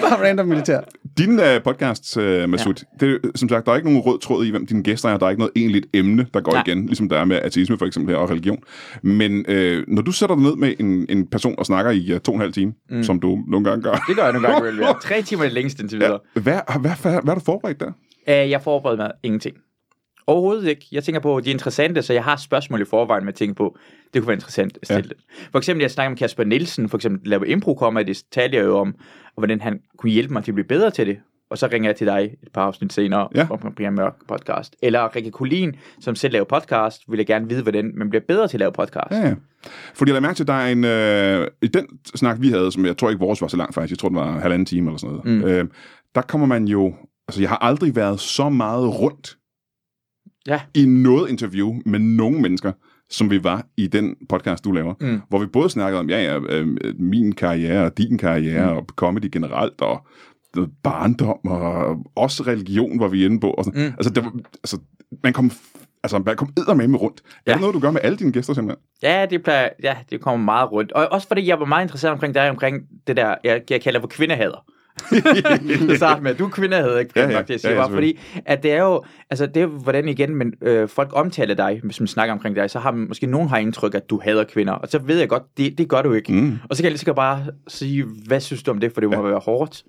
bare random militær. Din uh, podcast, uh, Masud, ja. det, som sagt, der er ikke nogen rød tråd i, hvem dine gæster er. Der er ikke noget egentligt emne, der går Nej. igen, ligesom der er med ateisme for eksempel her, og religion. Men uh, når du sætter dig ned med en, en person og snakker i uh, to og en halv time, mm. som du nogle gange gør, Det gør jeg nogle gange vel. Ja. Tre timer er det længste indtil videre. hvad, hvad, hvad, hvad har du forberedt der? Ja. Jeg forbereder mig ingenting. Overhovedet ikke. Jeg tænker på, de er interessante, så jeg har spørgsmål i forvejen, med at tænke på, det kunne være interessant at stille. Ja. For eksempel, jeg snakker med Kasper Nielsen, for eksempel laver impro kommer det talte jeg jo om, og hvordan han kunne hjælpe mig til at blive bedre til det. Og så ringer jeg til dig et par afsnit senere Ja. om Brian Mørk podcast. Eller Rikke Kulin, som selv laver podcast, vil jeg gerne vide, hvordan man bliver bedre til at lave podcast. Ja, ja. Fordi jeg lader mærke til, at der er en... Øh, I den snak, vi havde, som jeg tror ikke vores var så langt faktisk, jeg tror, den var halvanden time eller sådan noget, mm. øh, der kommer man jo... Altså, jeg har aldrig været så meget rundt Ja. i noget interview med nogen mennesker, som vi var i den podcast, du laver. Mm. Hvor vi både snakkede om, ja, ja, øh, min karriere og din karriere, mm. og comedy generelt, og barndom, og også religion var vi inde på. Og sådan. Mm. Altså, det var, altså, man kom, altså, man kom eddermame rundt. Ja. Er det noget, du gør med alle dine gæster simpelthen? Ja, det, plejer, ja, det kommer meget rundt. Og også fordi jeg var meget interesseret omkring dig, omkring det der, jeg, jeg kalder for kvindehader. Det starter med, du er kvindehader, ikke? Ja, Ja, ja. ja. Nok, det jeg siger Ja, ja, bare, fordi at det er jo, altså det er hvordan igen, men øh, folk omtaler dig, hvis man snakker omkring dig, så har man, måske nogen har indtryk, at du hader kvinder, og så ved jeg godt, det, det gør du ikke. Mm. Og så kan jeg lige så bare sige, hvad synes du om det, for det må Ja. være hårdt.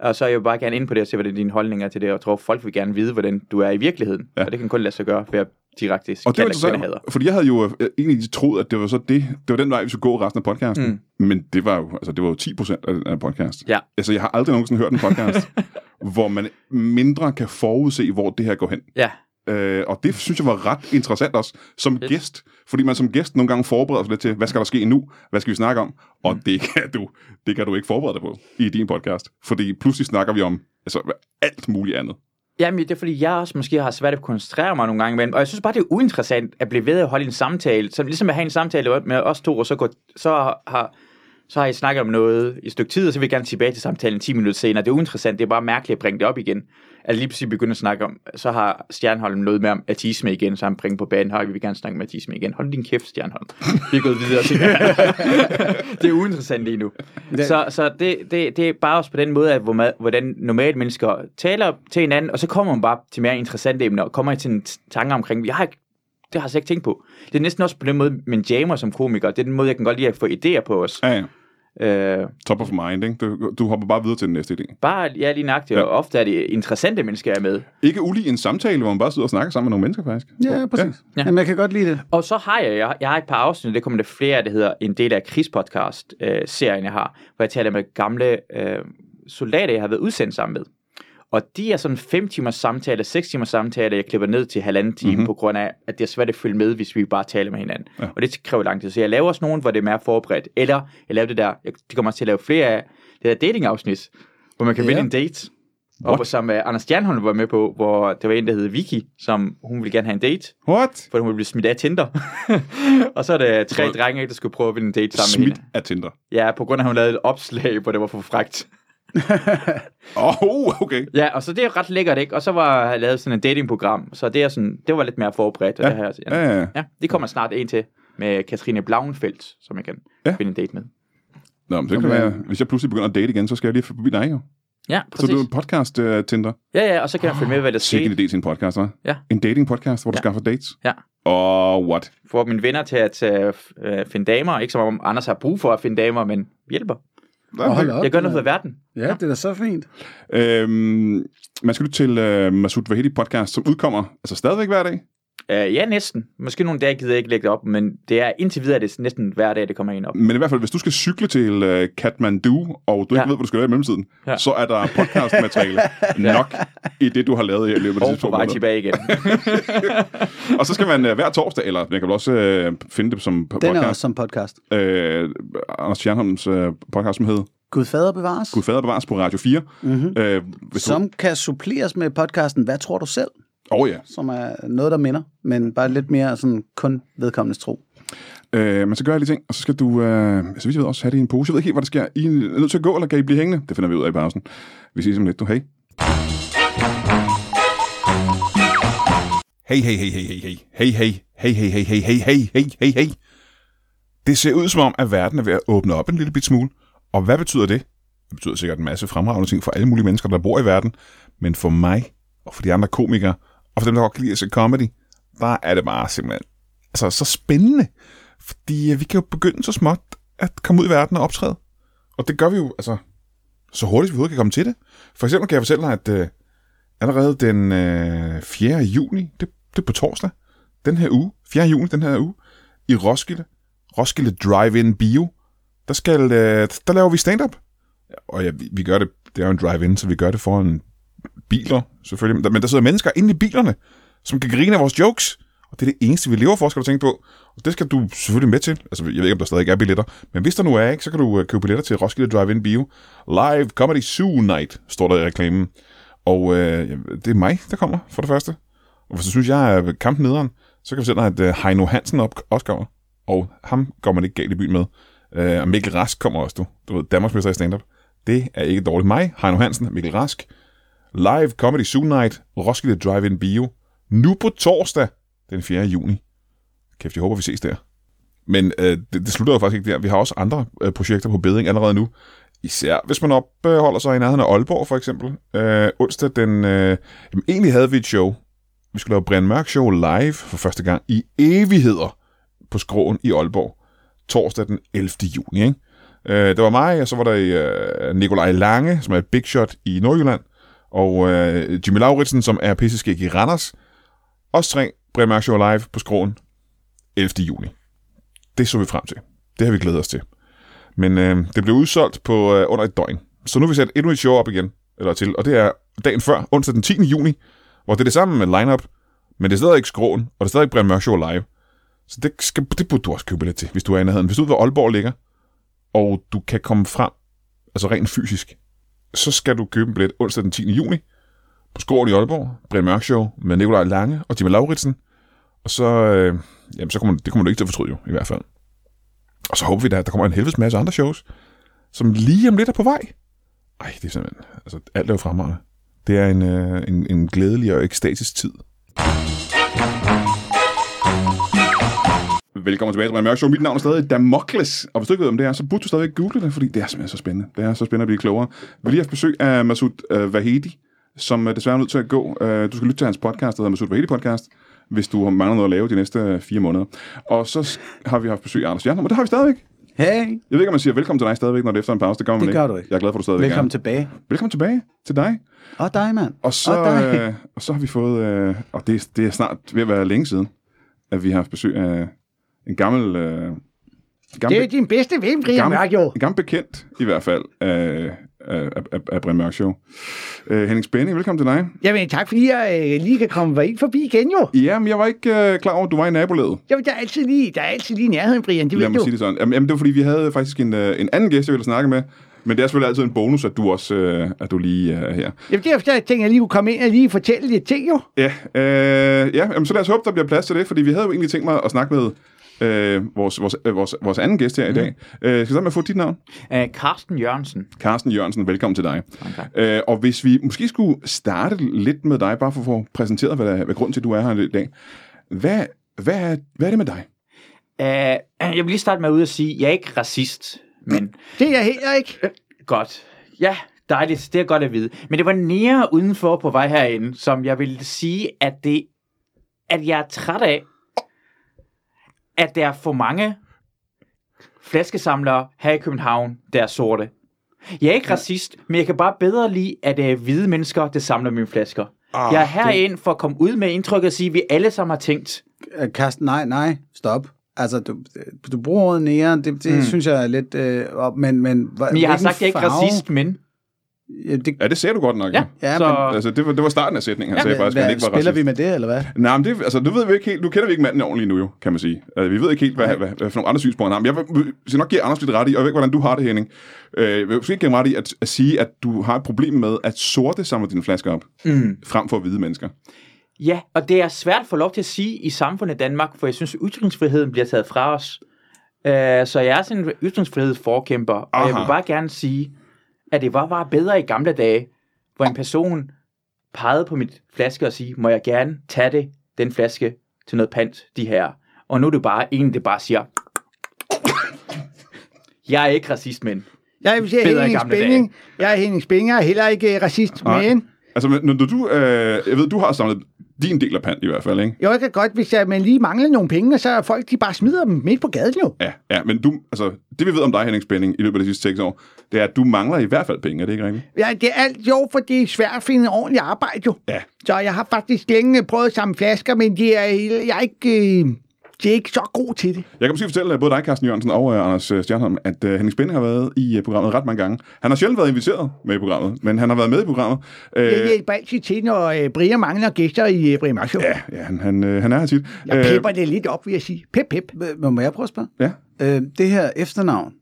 Og så er jeg jo bare gerne ind på det og se, hvad det er din holdning er til det, og jeg tror, folk vil gerne vide, hvordan du er i virkeligheden. Ja. Og det kan kun lade sig gøre ved at direkte Og det var interessant, fordi jeg havde jo øh, egentlig troet, at det var så det, det var den vej, vi skulle gå resten af podcasten. Mm. Men det var jo, altså det var jo 10 procent af den her podcast. Ja. Altså jeg har aldrig nogensinde hørt en podcast, hvor man mindre kan forudse, hvor det her går hen. Ja, Øh, og det synes jeg var ret interessant også som Fedt. gæst. Fordi man som gæst nogle gange forbereder sig lidt til, hvad skal der ske nu? Hvad skal vi snakke om? Og det, kan du, det kan du ikke forberede dig på i din podcast. Fordi pludselig snakker vi om altså, alt muligt andet. Jamen, det er fordi, jeg også måske har svært at koncentrere mig nogle gange imellem. Og jeg synes bare, det er uinteressant at blive ved at holde en samtale. Så ligesom at have en samtale med os to, og så, går, så har så har I snakket om noget i et stykke tid, og så vil jeg gerne tilbage til samtalen 10 minutter senere. Det er uinteressant, det er bare mærkeligt at bringe det op igen. Altså lige pludselig begynde at snakke om, så har Stjernholm noget med om ateisme igen, så han bringer på banen, høj, vi vil gerne snakke om ateisme igen. Hold din kæft, Stjernholm. Vi er gået videre til det. er uinteressant lige nu. Så, så det, det, det er bare også på den måde, at hvor hvordan normale mennesker taler til hinanden, og så kommer man bare til mere interessante emner, og kommer til en tanke omkring, jeg har ikke det har jeg slet ikke tænkt på. Det er næsten også på den måde, man jammer som komiker. Det er den måde, jeg kan godt lide at få idéer på os. Ja, ja. Øh, Top of mind, ikke? Du, du hopper bare videre til den næste idé. bare, ja, lige nøjagtigt, og ofte er det interessante mennesker, jeg er med. Ikke ulig en samtale, hvor man bare sidder og snakker sammen med nogle mennesker, faktisk. Ja, præcis. Ja. Ja. Jamen, jeg kan godt lide det. Og så har jeg, jeg, jeg har et par afsnit, det kommer der flere, det hedder en del af krigspodcast-serien, jeg har, hvor jeg taler med gamle øh, soldater, jeg har været udsendt sammen med. Og de er sådan 5 timers samtale, 6 timers samtale, jeg klipper ned til halvanden time, Mhm. mm-hmm. på grund af, at det er svært at følge med, hvis vi bare taler med hinanden. Ja. Og det kræver lang tid. Så jeg laver også nogen, hvor det er mere forberedt. Eller jeg laver det der, jeg, det kommer til at lave flere af, det der dating-afsnit, hvor man kan Ja. vinde en date. What? Og som uh, Anders Stjernholm var med på, hvor der var en, der hed Vicky, som hun ville gerne have en date, What? for hun ville blive smidt af Tinder. og så er der tre drenge, der skulle prøve at vinde en date sammen med Smidt hende. af Tinder. Ja, på grund af, at hun lavede et opslag, hvor det var for frækt. Åh, oh, okay. Ja, og så det er ret lækkert, ikke? Og så var jeg lavet sådan en datingprogram, så det er sådan, det var lidt mere forberedt. Ja. det her, Ja, ja, ja. det kommer snart en til med Katrine Blauenfeldt, som jeg kan Ja. finde en date med. Nå, men det kan være, hvis jeg pludselig begynder at date igen, så skal jeg lige forbi dig jo. Ja, Så præcis. du er en podcast uh, Tinder. Ja, ja, og så kan jeg følge med, hvad der Sikke en sker. idé til en podcast, hva'? Ja. En dating podcast, hvor du Ja. skaffer dates. Ja. Og what? Få mine venner til at uh, finde damer. Ikke som om Anders har brug for at finde damer, men hjælper. Nå, op. Jeg gør noget af verden. Ja, det er da så fint. Øhm, man skal lytte til uh, Masoud Vahedi podcast, som udkommer altså stadigvæk hver dag. Uh, ja, næsten. Måske nogle dage gider jeg ikke lægge det op, men det er indtil videre, er det næsten hver dag, det kommer ind op. Men i hvert fald, hvis du skal cykle til uh, Kathmandu, og du ikke Ja. ved, hvad du skal gøre i mellemtiden, Ja. så er der podcastmateriale nok i det, du har lavet i løbet af de Og sidste to måneder. tilbage igen. Og så skal man uh, hver torsdag, eller man kan vel også uh, finde det som Den er også podcast. som podcast. Øh, Anders Stjernholms uh, podcast, som hedder Gud fader bevares. Gud fader bevares på Radio 4. Mm-hmm. Øh, hvis du... Som kan suppleres med podcasten Hvad tror du selv? Åh oh, ja. Som er noget, der minder, men bare lidt mere sådan kun vedkommendes tro. Øh, man skal gøre alle de ting, og så skal du, øh, så vidt jeg ved, også have det i en pose. Jeg ved ikke helt, hvad der sker. I er nødt til at gå, eller kan I blive hængende? Det finder vi ud af i pausen. Vi ses om lidt, du. Hej. Hey, hey, hey, hey, hey, hey. Hey, hey, hey, hey, hey, hey, hey, hey, hey, hey, hey. Det ser ud som om, at verden er ved at åbne op en lille bit smule. Og hvad betyder det? Det betyder sikkert en masse fremragende ting for alle mulige mennesker, der bor i verden. Men for mig, og for de andre komikere, og for dem, der godt kan lide at se comedy, der er det bare simpelthen altså, så spændende. Fordi øh, vi kan jo begynde så småt at komme ud i verden og optræde. Og det gør vi jo altså, så hurtigt vi overhovedet kan komme til det. For eksempel kan jeg fortælle dig, at øh, allerede den øh, 4. juni, det, det er på torsdag, den her uge, 4. juni den her uge, i Roskilde, Roskilde Drive-In Bio, der, skal, øh, der laver vi stand-up. Og ja, vi, vi gør det, det er jo en drive-in, så vi gør det foran biler, selvfølgelig. Men der, sidder mennesker inde i bilerne, som kan grine af vores jokes. Og det er det eneste, vi lever for, skal du tænke på. Og det skal du selvfølgelig med til. Altså, jeg ved ikke, om der stadig er billetter. Men hvis der nu er, ikke, så kan du øh, købe billetter til Roskilde Drive-In Bio. Live Comedy Zoo Night, står der i reklamen. Og øh, det er mig, der kommer, for det første. Og hvis du synes, jeg er kampnederen, så kan vi sætte, dig, at øh, Heino Hansen op, også kommer. Og ham går man ikke galt i byen med. Øh, og Mikkel Rask kommer også, du. Du ved, Danmarksmester i stand-up. Det er ikke dårligt. Mig, Heino Hansen, Mikkel Rask. Live Comedy Zoo Night, Roskilde Drive-In Bio. Nu på torsdag, den 4. juni. Kæft, jeg håber, vi ses der. Men øh, det, det slutter jo faktisk ikke der. Vi har også andre øh, projekter på bedring allerede nu. Især hvis man opholder sig i nærheden af Aalborg, for eksempel. Øh, onsdag den... Øh, jamen, egentlig havde vi et show. Vi skulle lave Brian Mørk Show live for første gang i evigheder på skråen i Aalborg. Torsdag den 11. juni, ikke? Øh, det var mig, og så var der øh, Nikolaj Lange, som er et big shot i Nordjylland, og øh, Jimmy Lauritsen, som er pisseskæg i Randers. Også tre Brian Mørk Show live på skråen 11. juni. Det så vi frem til. Det har vi glædet os til. Men øh, det blev udsolgt på øh, under et døgn. Så nu har vi sat endnu et show op igen, eller til, og det er dagen før, onsdag den 10. juni, hvor det er det samme med lineup, men det er stadig ikke skråen, og det er stadig ikke Brian Mørk Show live. Så det, skal, det burde du også købe lidt til, hvis du er i nærheden. Hvis du ved, hvor Aalborg ligger, og du kan komme frem, altså rent fysisk, så skal du købe en billet onsdag den 10. juni på Skåren i Aalborg, Brian Mørk Show med Nikolaj Lange og Jimmy Lauritsen. Og så, øh, jamen, så kommer, det kommer du ikke til at fortryde jo, i hvert fald. Og så håber vi da, at der kommer en helvedes masse andre shows, som lige om lidt er på vej. Ej, det er simpelthen, altså alt er jo fremragende. Det er en, øh, en, en glædelig og ekstatisk tid. Velkommen tilbage til Brian Mørk Show. Mit navn er stadig Damokles, og hvis du ikke ved, om det er, så burde du stadig google det, fordi det er simpelthen så spændende. Det er så spændende at blive klogere. Vi har lige haft besøg af Masoud øh, Vahedi, som øh, desværre er nødt til at gå. Øh, du skal lytte til hans podcast, der hedder Masoud Vahedi Podcast, hvis du mangler noget at lave de næste øh, fire måneder. Og så har vi haft besøg af Anders Jernholm, og det har vi stadigvæk. Hey, Jeg ved ikke, om man siger velkommen til dig stadigvæk, når det er efter en pause. Det gør man Det ikke. gør du ikke. Jeg er glad for, at du stadigvæk velkommen er. tilbage. Velkommen tilbage til dig. Og dig, mand. Og så, Og dig. øh, og så har vi fået, øh, og det, det er snart ved at være længe siden, at vi har haft besøg af en gammel, øh, gammel, din bedste ven, Brian gammel, Mørk, jo. en gammel bekendt, i hvert fald, af, af, af, af Brian Mørk Show. Uh, Henning Spænding, velkommen til dig. Jamen, tak fordi jeg øh, lige kan komme ind forbi igen, jo. Jamen, jeg var ikke uh, klar over, at du var i nabolaget. Jamen, der er altid lige, der er altid lige nærheden, Brian, det Lad mig du. sige det sådan. Jamen, jamen, det var fordi, vi havde faktisk en, uh, en anden gæst, jeg ville snakke med. Men det er selvfølgelig altid en bonus, at du også uh, at du lige uh, er her. Jamen, derfor jeg tænkte, jeg lige kunne komme ind og lige fortælle lidt ting, jo. Ja, øh, ja jamen, så lad os håbe, der bliver plads til det, fordi vi havde jo egentlig tænkt mig at snakke med øh, vores, vores, øh, vores, vores anden gæst her i dag. Øh, skal jeg starte med at få dit navn? Uh, Carsten Jørgensen. Carsten Jørgensen, velkommen til dig. Okay. Øh, og hvis vi måske skulle starte lidt med dig, bare for at få præsenteret, hvad, der, hvad grunden til, at du er her i dag. Hvad, hvad, er, hvad er det med dig? Uh, jeg vil lige starte med ud at sige, at jeg er ikke racist, men Det er jeg heller ikke. godt. Ja, dejligt. Det er godt at vide. Men det var nære udenfor på vej herinde, som jeg vil sige, at det at jeg er træt af, at der er for mange flaskesamlere her i København, der er sorte. Jeg er ikke racist, men jeg kan bare bedre lide, at det er hvide mennesker, der samler mine flasker. Ah, jeg er herind for at komme ud med indtryk og sige, at vi alle sammen har tænkt, Øh, Karsten, nej, nej, stop. Altså, du, du bruger ordet nære, det, det mm. synes jeg er lidt... Øh, men, men, hva- men jeg har sagt, at jeg er ikke racist, men... Ja, det, Ja, det sagde du godt nok. Ja, Ja, så... men- Altså, det var, det var starten af sætningen. Han sagde faktisk, at han hvad, ikke var spiller racist. vi med det, eller hvad? Nej, men det, altså, du ved vi ikke helt, nu kender vi ikke manden ordentligt nu jo, kan man sige. Uh, vi ved ikke helt, hvad, hvad, hvad, for nogle andre synspunkter han har. Men jeg vil, vil nok give Anders lidt ret i, og jeg ved ikke, hvordan du har det, Henning. Uh, jeg vil måske give ret i at, at, sige, at du har et problem med, at sorte samler dine flasker op, Mm. frem for hvide mennesker. Ja, og det er svært at få lov til at sige i samfundet Danmark, for jeg synes, at ytringsfriheden bliver taget fra os. Uh, så jeg er sådan en ytringsfrihedsforkæmper, og jeg Aha. vil bare gerne sige, at det var bare bedre i gamle dage, hvor en person pegede på mit flaske og sige, må jeg gerne tage det, den flaske, til noget pant, de her. Og nu er det bare en, der bare siger, jeg er ikke racist, men Jeg vil sige Bedre i Henning gamle Spænding. Jeg er Henning Spænding, jeg er heller ikke racist, Nej. men Altså, men når du, øh, jeg ved, du har samlet din del af pant i hvert fald, ikke? jo, jeg kan godt, hvis jeg, man lige mangler nogle penge, så er folk, de bare smider dem midt på gaden, jo. Ja, ja, men du, altså, det vi ved om dig, Henning Spænding, i løbet af de sidste seks år, det er, at du mangler i hvert fald penge, er det ikke rigtigt? Ja, det er alt jo, for det er svært at finde ordentligt arbejde, jo. Ja. Så jeg har faktisk længe prøvet at samle flasker, men de er, jeg er ikke, øh, de er ikke så god til det. Jeg kan måske fortælle både dig, Carsten Jørgensen og uh, Anders øh, Stjernholm, at uh, Henning Spænding har været i uh, programmet ret mange gange. Han har sjældent været inviteret med i programmet, men han har været med i programmet. Uh, Jeg hjælper altid til, når øh, Brian mangler gæster i øh, Brian Mørk ja, ja han, han, uh, han er her tit. Jeg pepper det lidt op, vil jeg sige. Pep, pep. Men Må jeg prøve at spørge? Ja. Øh, det her efternavn,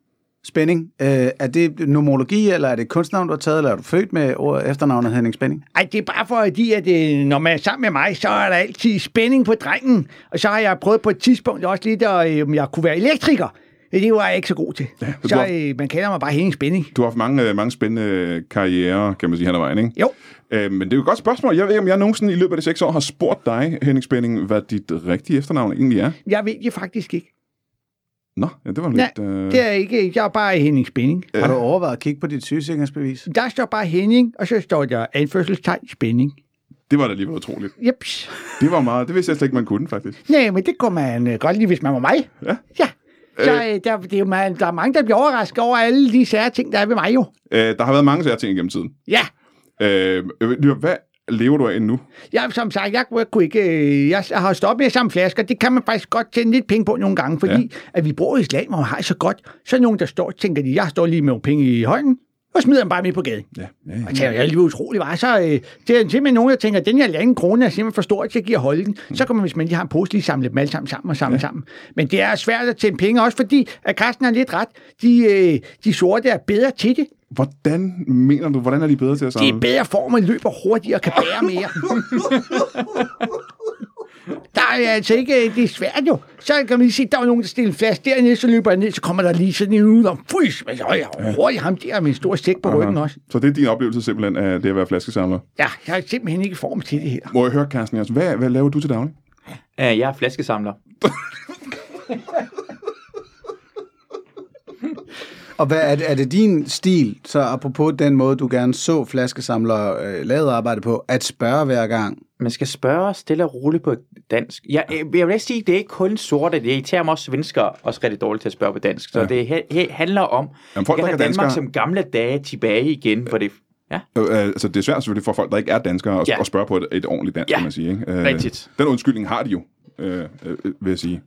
Spænding, øh, er det nomologi, eller er det kunstnavn, du har taget, eller er du født med ordet efternavnet Henning Spænding? Ej, det er bare fordi, at øh, når man er sammen med mig, så er der altid spænding på drengen. Og så har jeg prøvet på et tidspunkt også lidt, at, øh, om jeg kunne være elektriker. Det var jeg ikke så god til. så Ja, så har- øh, man kalder mig bare Henning Spænding. Du har haft mange, øh, mange spændende karrierer, kan man sige, hen ad vejen, ikke? Jo, Øh, men det er jo et godt spørgsmål. Jeg ved ikke, om jeg nogensinde i løbet af de seks år har spurgt dig, Henning Spænding, hvad dit rigtige efternavn egentlig er. jeg ved det faktisk ikke. Nå, ja, det var Nej, lidt... Øh... Det er ikke. Jeg er bare Henning Spænding. Har du overvejet at kigge på dit sygesikringsbevis? Der står bare Henning, og så står der anførselstegn spænding. Det var da alligevel utroligt. Jeps. Det var meget... Det vidste jeg slet ikke, man kunne, faktisk. Nej, men det kunne man øh, godt lide, hvis man var mig. Ja. Ja. Så øh, der, det er jo, man, der er mange, der bliver overrasket over alle de sære ting, der er ved mig jo. Øh, der har været mange særlige ting igennem tiden. Ja. Øh, lige- hvad lever du af nu? Jeg, som sagt, jeg, jeg kunne ikke... øh, Jeg har stoppet med at samle flasker. Det kan man faktisk godt tjene lidt penge på nogle gange, fordi ja. at vi bor i et land, hvor man har så godt. Så er nogen, der står tænker, de, jeg står lige med nogle penge i hånden, og smider dem bare midt på gaden. Ja, ja, Og tænker, jeg er lige utrolig var. Så øh, det er simpelthen nogen, der tænker, at den her lande krone er simpelthen for stor til at give at holde den. Så kan man, hvis man lige har en pose, lige samle dem alle sammen sammen og samle ja. sammen. Men det er svært at tjene penge, også fordi, at Carsten har lidt ret. De, øh, de sorte er bedre til det. Hvordan mener du, hvordan er de bedre til at Det samle? er bedre form, og løber hurtigere og kan bære mere. Der er altså ikke, det er svært jo. Så kan man lige se, der var nogen, der stiller en flaske dernede, så løber jeg ned, så kommer der lige sådan en ud og fys, men så er jeg hurtigt ham der med en stor stik på ryggen også. Så det er din oplevelse simpelthen af det at være flaskesamler. Ja, jeg er simpelthen ikke i form til det her. Må jeg høre, Carsten, Jørgensen, hvad, hvad laver du til daglig? uh, jeg er flaskesamler. Og hvad, er, det, er det din stil, så apropos den måde, du gerne så flaskesamler øh, lavet arbejde på, at spørge hver gang? Man skal spørge stille og roligt på dansk. Jeg, jeg vil ikke sige, at det er ikke kun sorte. Det irriterer mig også svensker også rigtig dårligt til at spørge på dansk. Så Ja. det he, he, handler om Jamen, folk, have er Danmark danskere- som gamle dage tilbage igen, hvor det... Ja, Øh, øh, altså, det er svært selvfølgelig for folk, der ikke er danskere, at, ja. At spørge på et, et ordentligt dansk, Ja, kan man sige. Ikke? Øh, rigtigt. Den undskyldning har de jo, øh, øh, vil jeg sige.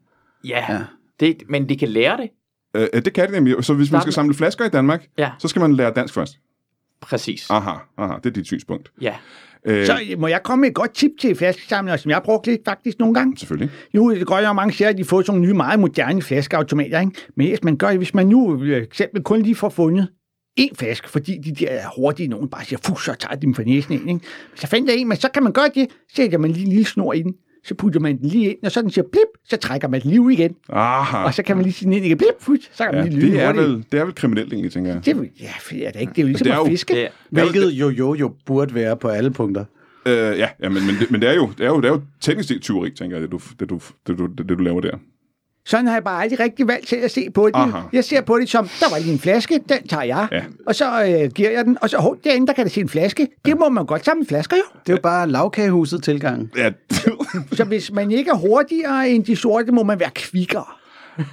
Ja. ja. Det, men de kan lære det. Øh, det kan de nemlig. Så hvis man skal samle flasker i Danmark, Ja. så skal man lære dansk først. Præcis. Aha, aha, det er dit synspunkt. Ja. Øh, Så må jeg komme med et godt tip til flaskesamlere, som jeg har brugt lidt faktisk nogle gange? Selvfølgelig. Jo, det går jo mange steder, at de får sådan nogle nye, meget moderne flaskeautomater, ikke? Men hvis man, gør, hvis man nu øh, eksempel kun lige får fundet en flaske, fordi de der er hurtige nogen bare siger, fuh, så tager de dem for næsen ind, ikke? Så fandt jeg en, men så kan man gøre det, sætter man lige en lille snor i den, så putter man den lige ind, og så den siger blip, så trækker man den lige ud igen, Aha. og så kan man lige sige den ind igen, blip, fut, så kan man ja, lige lyde det, er hurtigt. vel, det er vel kriminelt egentlig, tænker jeg. Det er, ja, for det er da ikke. Det er jo ligesom det er at jo- fiske. Det, er- Hvilket jo jo jo burde være på alle punkter. Øh, ja, ja men, men, det, men det, er jo, det, er jo, det er jo teknisk set tyveri, tænker jeg, det du, det, du, det, du, det, det, du laver der. Sådan har jeg bare aldrig rigtig valgt til at se på det. Aha. Jeg ser på det som, der var lige en flaske, den tager jeg, Ja. og så øh, giver jeg den, og så, hov, derinde, der kan der se en flaske. Det må man godt samle flasker jo. Det er jo bare lavkagehuset tilgang. Ja, Så hvis man ikke er hurtigere end de sorte, må man være kvikkere.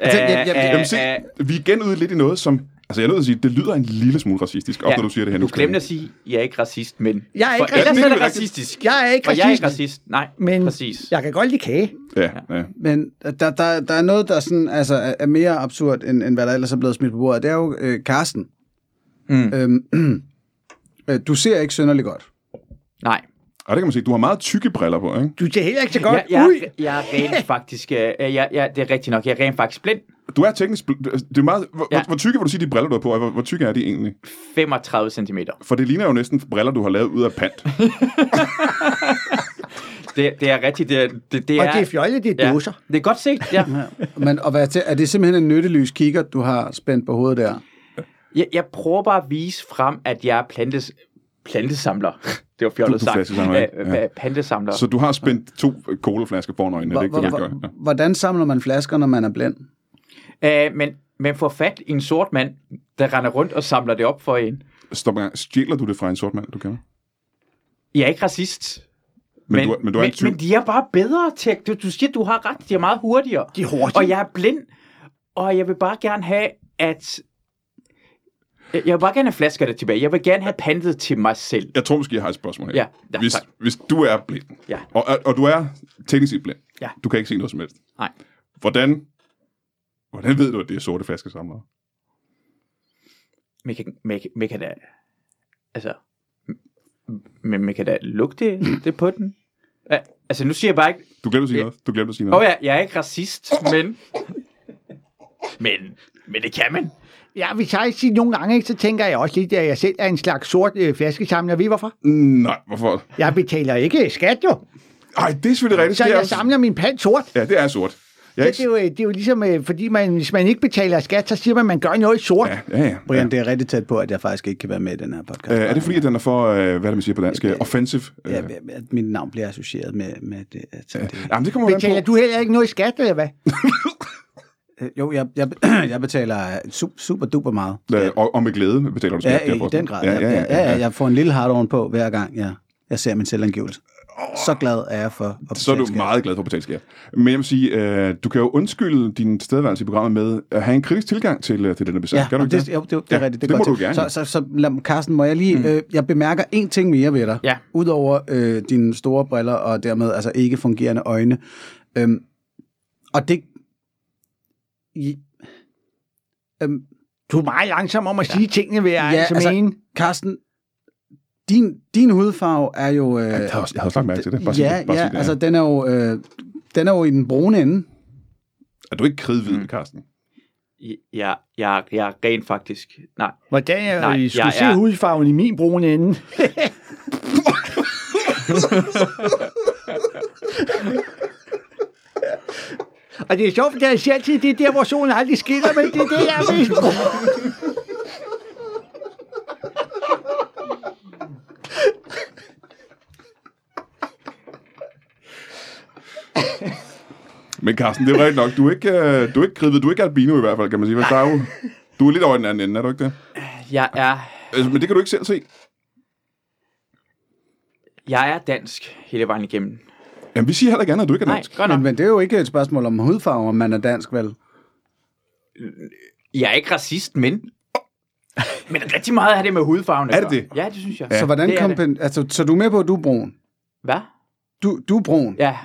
Altså, jeg- jeg- Jamen, se, vi er igen ude lidt i noget, som... Altså, jeg er nødt til at sige, det lyder en lille smule racistisk, også når du siger det her. Du glemte at sige, jeg er ikke racist, men... Jeg er ikke For racist. er det er racistisk. Jeg er ikke Og jeg er ikke racist, racist. Nej, men præcis. jeg kan godt lide kage. Ja, ja. Men der, der, der er noget, der sådan, altså, er- er mere absurd, end, end hvad der ellers er blevet smidt på bordet. Det er jo øh, Karsten. Mm. Øhm, øh, du ser ikke synderligt godt. Nej. Og det kan man sige, du har meget tykke briller på, ikke? Du ser heller ikke så godt Jeg, jeg, ud. jeg er rent faktisk... Øh, jeg, jeg, det er rigtigt nok. Jeg er rent faktisk blind. Du er teknisk... Det er meget, hvor, Ja. ja. hvor, tykke vil du sige, de briller, du har på, hvor, hvor tykke er de egentlig? 35 cm. For det ligner jo næsten briller, du har lavet ud af pant. Det, det er rigtigt. Det, er- det, det Og er, det er fjollet, det er ja, dåser. det er godt set, ja. Men, og hvad er, er det simpelthen en nyttelys kigger, du har spændt på hovedet der? Jeg, jeg prøver bare at vise frem, at jeg er plantes, plantesamler. Det var Du- fjollet du sagt. Ja. Plantesamler. Så du har spændt to colaflasker foran øjnene, er det ikke det, du Hvor- gør? hvor- Ja. Hvordan samler man flasker, når man er blind? Øh, men, men få fat i en sort mand, der render rundt og samler det op for en. Stop en gang. Stjæler du det fra en sort mand, du kender? Jeg er ikke racist. Men, du, er- men du er men, men de er bare bedre til du, du siger, du har ret. De er meget hurtigere. De er hurtige. Og jeg er blind. Og jeg vil bare gerne have, at... Jeg vil bare gerne have flaskerne tilbage. Jeg vil gerne have pantet til mig selv. Jeg tror måske, jeg har et spørgsmål her. Ja, ja, hvis, tak. hvis du er blind, Ja. og, og, du er teknisk set blind, Ja. du kan ikke se noget som helst. Nej. Hvordan, hvordan ved du, at det er sorte flaskesamlere? Men kan, men, men kan da... Altså... Men man kan da lugte det på den. Ja, altså, nu siger jeg bare ikke... Du glemte at sige noget. Du glemte at sige Åh noget. ja, jeg er ikke racist, men... Men, men det kan man. Ja, hvis jeg siger nogle gange, ikke, så tænker jeg også lidt, at jeg selv er en slags sort øh, flaskesamler. Ved I hvorfor? Nej, hvorfor? Jeg betaler ikke skat jo, Ej, det er selvfølgelig rigtigt. så det er jeg også- samler min pant sort. Ja, det er sort. Jeg det, er jo, øh, det er jo ligesom, øh, fordi man, hvis man ikke betaler skat, så siger man, at man gør noget sort. Ja, ja, ja. Brian, ja. det er rigtig tæt på, at jeg faktisk ikke kan være med i den her podcast. Øh, er det fordi, at den er for, øh, hvad er det, man siger på dansk? Øh, Offensive? Øh, Ja, at mit navn bliver associeret med, med det. Altså, det. Jamen, det kommer Betaler på. du heller ikke noget i skat, eller hvad? Øh, Jo, jeg, jeg, jeg betaler super, super duper meget. Øh, og, og med glæde betaler du skat. Ja, i den grad. Ja, ja, ja, ja, ja. Jeg får en lille hard på hver gang, jeg, jeg ser min selvangivelse. Så glad er jeg for at Så er du skat. meget glad for at betale skat. Men jeg vil sige, øh, du kan jo undskylde din tilstedeværelse i programmet med at have en kritisk tilgang til, øh, til denne besætning. Ja, Kan du ikke det, det? jo, det, det er Ja, rigtigt. Det, det må til. du gerne. Så, så, så lad, Carsten, må jeg lige... Mm. Øh, jeg bemærker en ting mere ved dig. Ja. Udover øh, dine store briller og dermed altså ikke fungerende øjne. Øhm, og det... I, øhm, Du er meget langsom om at sige tingene, vil jeg ja, altså, altså, mene. Carsten, din, din hudfarve er jo... Øh, Jeg har også, jeg har også lagt mærke til det. Bare ja, det. Bare ja, sig det. altså den er jo... Øh, den er jo i den brune ende. Er du ikke kridhvid, Mm. Carsten? Jeg, jeg, jeg er rent faktisk... Nej. Hvordan jeg, Nej, Nej, skulle jeg se er- hudfarven i min brune ende. Og det er sjovt, at jeg siger altid, det er der, hvor solen aldrig skinner, men det er det, jeg vil. Men Carsten, det er rigtigt nok. Du er ikke, øh, du er ikke kridhvid. Du er ikke albino i hvert fald, kan man sige. Der er jo, du er lidt over den anden ende, er du ikke det? Jeg er, Altså, men det kan du ikke selv se. jeg er dansk hele vejen igennem. Jamen, vi siger heller ikke andet, at du ikke er Nej, dansk. nok. Men, men det er jo ikke et spørgsmål om hudfarve, om man er dansk, vel? Jeg er ikke racist, men... Men rigtig meget har det med hudfarven. at Er det gøre. det? Ja, det synes jeg. Så hvordan det er kom altså, så du er med på, at du er brun? Hvad? Du, du er brun. Ja.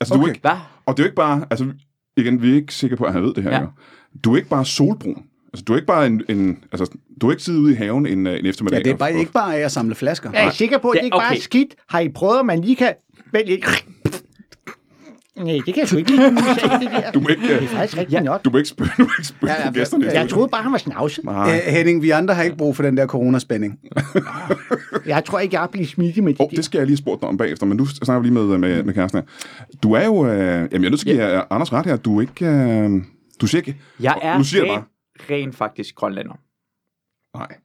Altså, du er Okay. ikke, Hvad? og det er jo ikke bare... Altså, igen, vi er ikke sikre på, at han ved det her. Ja. Ja. Du er ikke bare solbrun. Altså, du er ikke bare en, en altså, du er ikke siddet ude i haven en, øh, en eftermiddag. Ja, det er bare og- ikke bare af at samle flasker. Jeg er sikker på, at Ja, det ikke bare okay. er skidt. Har I prøvet, at man lige kan... Vælge. Nej, det kan jeg sgu ikke lide, du må ikke, Det er øh, nok. du må ikke spørge, du må ikke spørge Ja, ja, ja, gæsterne. ja, Jeg studiet. troede bare, han var snavset. Nej. Øh, Henning, vi andre har ikke brug for den der coronaspænding. Jeg tror ikke, jeg bliver smidt med det. Oh, det skal jeg lige spørge dig om bagefter, men nu snakker vi lige med, med, med kæresten her. Du er jo... Øh, jamen, jeg er nødt til at give Anders ret her. Du er ikke... Øh, du siger ikke... Jeg er Nu siger jeg bare. Ren faktisk grønlander. Nej.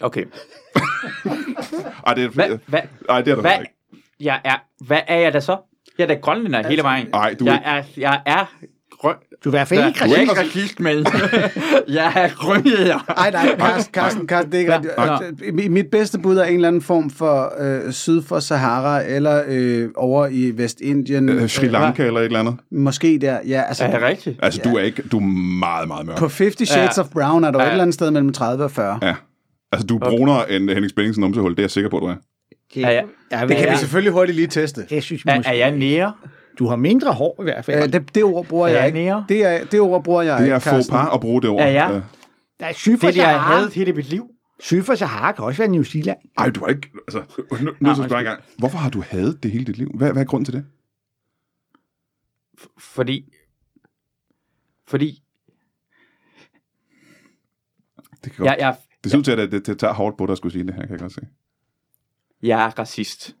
Okay. Ej, det er, Hvad, hvad, Ej, det er der hvad, ikke. jeg er, hvad er jeg da så? Jeg er da grønlænder hele vejen. Ej, du jeg ikke- er, jeg er grøn... Du er i hvert fald ikke jeg er racist. ikke racist med. jeg er grønlænder. Nej, nej, Karsten, Karsten, Karsten det er ikke Ja, rigtigt. Øh, Mit bedste bud er en eller anden form for øh, syd for Sahara, eller øh, over i Vestindien. Øh, Sri Lanka eller et eller andet. Måske der, ja. Altså, Er det rigtigt? Altså, du er ikke... Du er meget, meget mørk. på 50 Shades Ja. of Brown er jo Ja. et eller andet sted mellem 30 og 40. Ja. Altså, du er brunere end Henning Spændingsen numsehul. Det er jeg sikker på, du er. Det, Er jeg- ja, Det kan Ja. vi selvfølgelig hurtigt lige teste. Det synes vi Er, måske. er jeg nære? Du har mindre hår i hvert fald. Øh, det, det ord bruger Er jeg ikke. nære? Det, er, det ord bruger jeg Det ikke, er faux Karsten. par at bruge det ord. Ja, ja. Der er syd for Det er det, jeg havde hele mit liv. Syd for Sahara kan også være New Zealand. Ej, du har ikke... Altså, nu, nu Nå, skal jeg gang. Hvorfor har du hadet det hele dit liv? Hvad, hvad er grunden til det? Fordi... Fordi... Det, kan godt. Jeg, jeg, det ser ud til, at det, det tager hårdt på dig at skulle sige det her, kan jeg godt se. jeg er racist.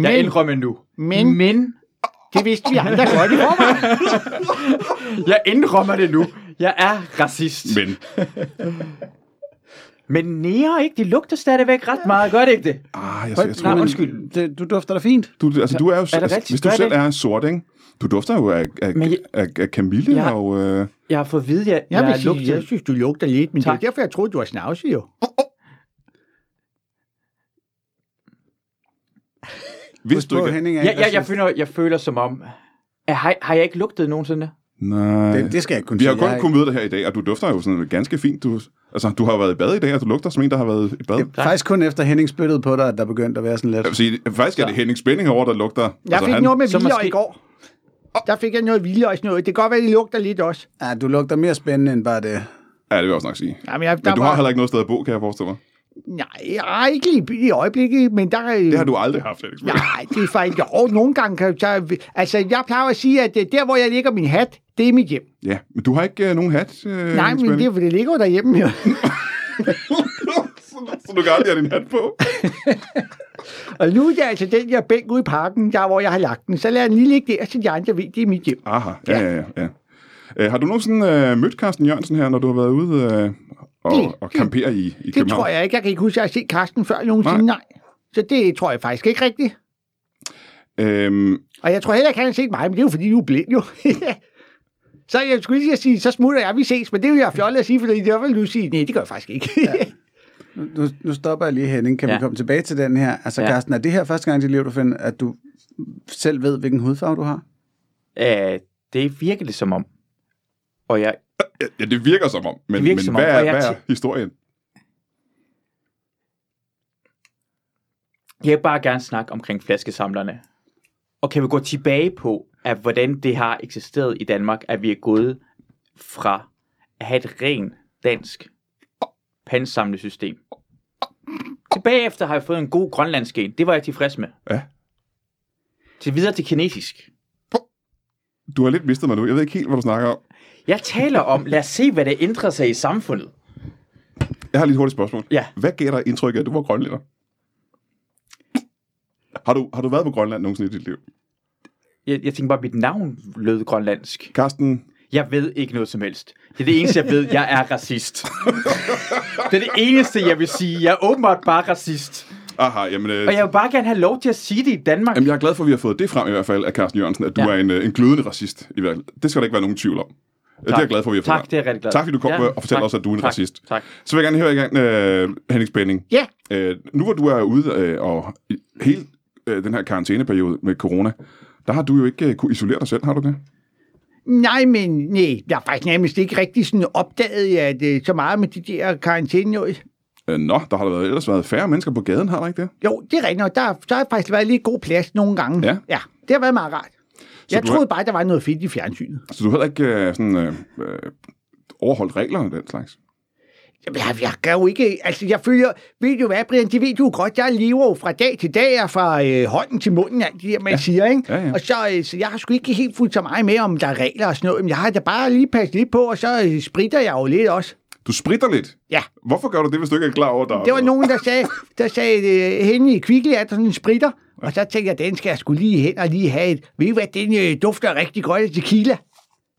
Men, Jeg indrømmer nu. Men- Men... det vidste vi andre godt i forvejen. Jeg indrømmer det nu. Jeg er racist. Men, Men nære ikke? De lugter stadigvæk ret meget. Gør det ikke det? ah, jeg, jeg, jeg tror, Nej, undskyld. Det, du dufter da fint. du, altså, du er jo... det altså, rigtigt? hvis du Gør selv det? er en sort, ikke? Du dufter jo af, af, Men jeg- af, af Camille Jeg- og... Øh, Jeg har fået at vide, at jeg, Jeg jeg er lugtet. jeg synes, du lugter lidt, men Tak. det er derfor, jeg troede, du var snavset jo. Hvis du ikke... Henning er Jeg, ikke jeg, føler, jeg føler som om... at Har, har jeg ikke lugtet nogensinde? Nej. Det, det skal jeg ikke kunne Vi har kun Jeg- kunnet vide det her i dag, og du dufter jo sådan ganske fint. Du, altså, du har været i bad i dag, og du lugter som en, der har været i bad. Det er faktisk kun efter Henning spyttede på dig, at der begyndte at være sådan lidt. Jeg vil sige, faktisk er det Henning Spænding over, der lugter... Jeg altså, fik han, noget med måske- i går. Der fik jeg noget vildøj noget. Det kan godt være, det lugter lidt også. Ja, du lugter mere spændende end bare det. Ja, det vil jeg også nok sige. Jamen, jeg, Men du var... har heller ikke noget sted at bo, kan jeg forestille mig. Nej, ej, ikke lige i øjeblikket, men der er... Det har du aldrig haft, Spænding. Nej, det er faktisk... Jo, nogle gange kan jeg... Altså, jeg plejer at sige, at øh, der, hvor jeg lægger min hat, det er mit hjem. Ja, men du har ikke uh, nogen hat, uh, Nej, men det, det ligger jo derhjemme, jo. så, du kan aldrig have din hat på. Og nu er det altså den der bænk ude i parken, der hvor jeg har lagt den. Så lader jeg den lige ligge der, så de andre ved, det er mit hjem. Aha, ja, ja, ja. ja. Uh, har du nogensinde uh, mødt Carsten Jørgensen her, når du har været ude uh, og, Det- og campere i, i Det København? tror jeg ikke. Jeg kan ikke huske, at jeg har set Karsten før nogensinde. Nej. Nej. Så det tror jeg faktisk ikke rigtigt. Øhm, Og jeg tror heller ikke, han har set mig, men det er jo fordi, du er blind jo. så jeg skulle lige sige, så smutter jeg, vi ses. Men det vil jeg fjollet at sige, fordi det vil du sige, nej, det gør jeg faktisk ikke. Nu, nu stopper jeg lige, Henning. Kan ja. Ja. vi komme tilbage til den her? Altså, ja. Ja. Carsten, er det her første gang i dit liv, du finder, at du selv ved, hvilken hudfarve du har? Uh, det virker det som om. Og jeg, ja, det virker som om, men, Det virker men som om, hvad, og er, hvad er historien? jeg vil bare gerne snakke omkring flaskesamlerne. Og kan vi gå tilbage på, at hvordan det har eksisteret i Danmark, at vi er gået fra at have et rent dansk pansamlesystem. Tilbage efter har jeg fået en god grønlandsk en. Det var jeg tilfreds med. Ja. Til videre til kinesisk. Du har lidt mistet mig nu. Jeg ved ikke helt, hvad du snakker om. Jeg taler om, lad os se, hvad der ændrer sig i samfundet. Jeg har lige et hurtigt spørgsmål. Ja. Hvad gav dig indtryk af, at du var grønlænder? Har du, har du været på Grønland nogensinde i dit liv? Jeg, jeg tænker bare, at mit navn lød grønlandsk. Karsten, Jeg ved ikke noget som helst. Det er det eneste, jeg ved. Jeg er racist. Det er det eneste, jeg vil sige. Jeg er åbenbart bare racist. aha, jamen, øh, Og jeg vil bare gerne have lov til at sige det i Danmark. jamen, jeg er glad for, at vi har fået det frem i hvert fald af Carsten Jørgensen, at du Ja. er en, øh, en glødende racist. I hvert fald. Det skal der ikke være nogen tvivl om. Tak. Det er jeg glad for, at vi har fået Tak, det er jeg rigtig glad Tak, fordi du kom Ja, og fortalte tak, os, at du er en tak, racist. Tak. Så vil jeg gerne høre igen, øh, Henning Spænding. ja, Øh, nu hvor du er ude øh, og hele øh, den her karantæneperiode med corona, der har du jo ikke øh, kunne isolere dig selv, har du det? nej, men nej, jeg har faktisk nærmest ikke rigtig sådan opdaget, at øh, så meget med de der karantæne noget. Øh, nå, der har der været, ellers været færre mennesker på gaden, har der ikke det? Jo, det er rigtigt. Der, der har faktisk været lidt god plads nogle gange. Ja. ja det har været meget rart. Jeg du troede har- bare, der var noget fedt i fjernsynet. Så du har heller ikke øh, sådan, øh, øh, overholdt reglerne og den slags. Jamen, Jeg, jeg kan jo ikke, altså jeg følger, ved du hvad, Brian, det ved du jo godt, jeg lever jo fra dag til dag, og fra øh, hånden til munden, alt det der, man ja. siger, ikke? Ja, ja. Og så, øh, så jeg har sgu ikke helt fuldt så meget med, om der er regler og sådan noget, men jeg har da bare lige passet lidt på, og så øh, spritter jeg jo lidt også. Du spritter lidt. Ja, Hvorfor gør du det, hvis du ikke er klar over, der det var nogen, der sagde, der sagde øh, henne i Kvickly, at sådan en spritter, og så tænkte jeg, den skal jeg skulle lige hen og lige have et, ved I hvad, den øh, dufter rigtig godt af tequila.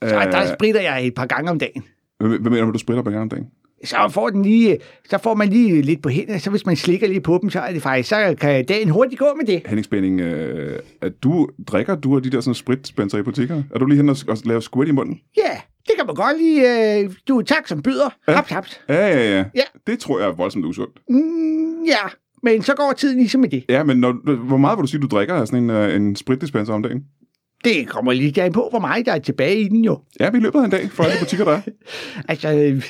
Så Øh. der spritter jeg et par gange om dagen. Hvad, mener du, du spritter på gang om dagen? så får, den lige, så får man lige lidt på hænderne, så hvis man slikker lige på dem, så er det faktisk, så kan dagen hurtigt gå med det. Henning Spænding, øh, at du, drikker du af de der sådan spritspenser i butikker? Er du lige hen og, og lave squirt i munden? Ja, det kan man godt lige. Øh, du, tak som byder. Ja. Haps, haps. Ja, ja, ja. Ja. Det tror jeg er voldsomt usundt. Mm, ja, men så går tiden ligesom med det. Ja, men når, hvor meget vil du sige, du drikker af sådan en, øh, en spritdispenser om dagen? Det kommer lige an på, hvor meget der er tilbage i den jo. Ja, vi løbet af en dag for alle butikker, der er. Altså, øh,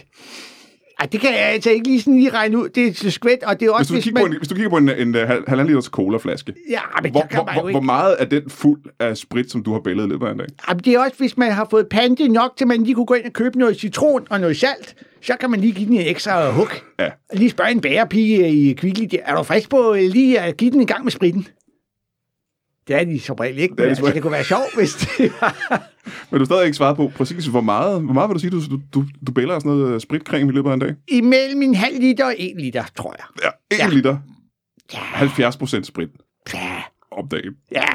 ej, det kan jeg altså ikke lige sådan lige regne ud. Det er skvæt, og det er Hvis også, du, hvis, kigger man... på en, hvis du kigger på en, en, en hal- halvanden liters colaflaske, Ja, men hvor, hvor, hvor, hvor meget er den fuld af sprit, som du har bællet i løbet af en dag? Jamen, det er også, hvis man har fået pante nok, til man lige kunne gå ind og købe noget citron og noget salt, så kan man lige give den en ekstra hug. Ja. Lige spørge en bærepige i Kvickly, er du frisk på lige at give den en gang med spritten? Det er de som regel ikke, Det men de altså, det kunne være sjovt, hvis det var... Men du stadig ikke svaret på præcis, hvor meget, hvor meget vil du sige, du, du, du, bæller sådan noget øh, spritcreme i løbet af en dag? Imellem en halv liter og en liter, tror jeg. Ja, 1 Ja. ja. liter. Ja, 70 procent sprit ja, om dagen. ja.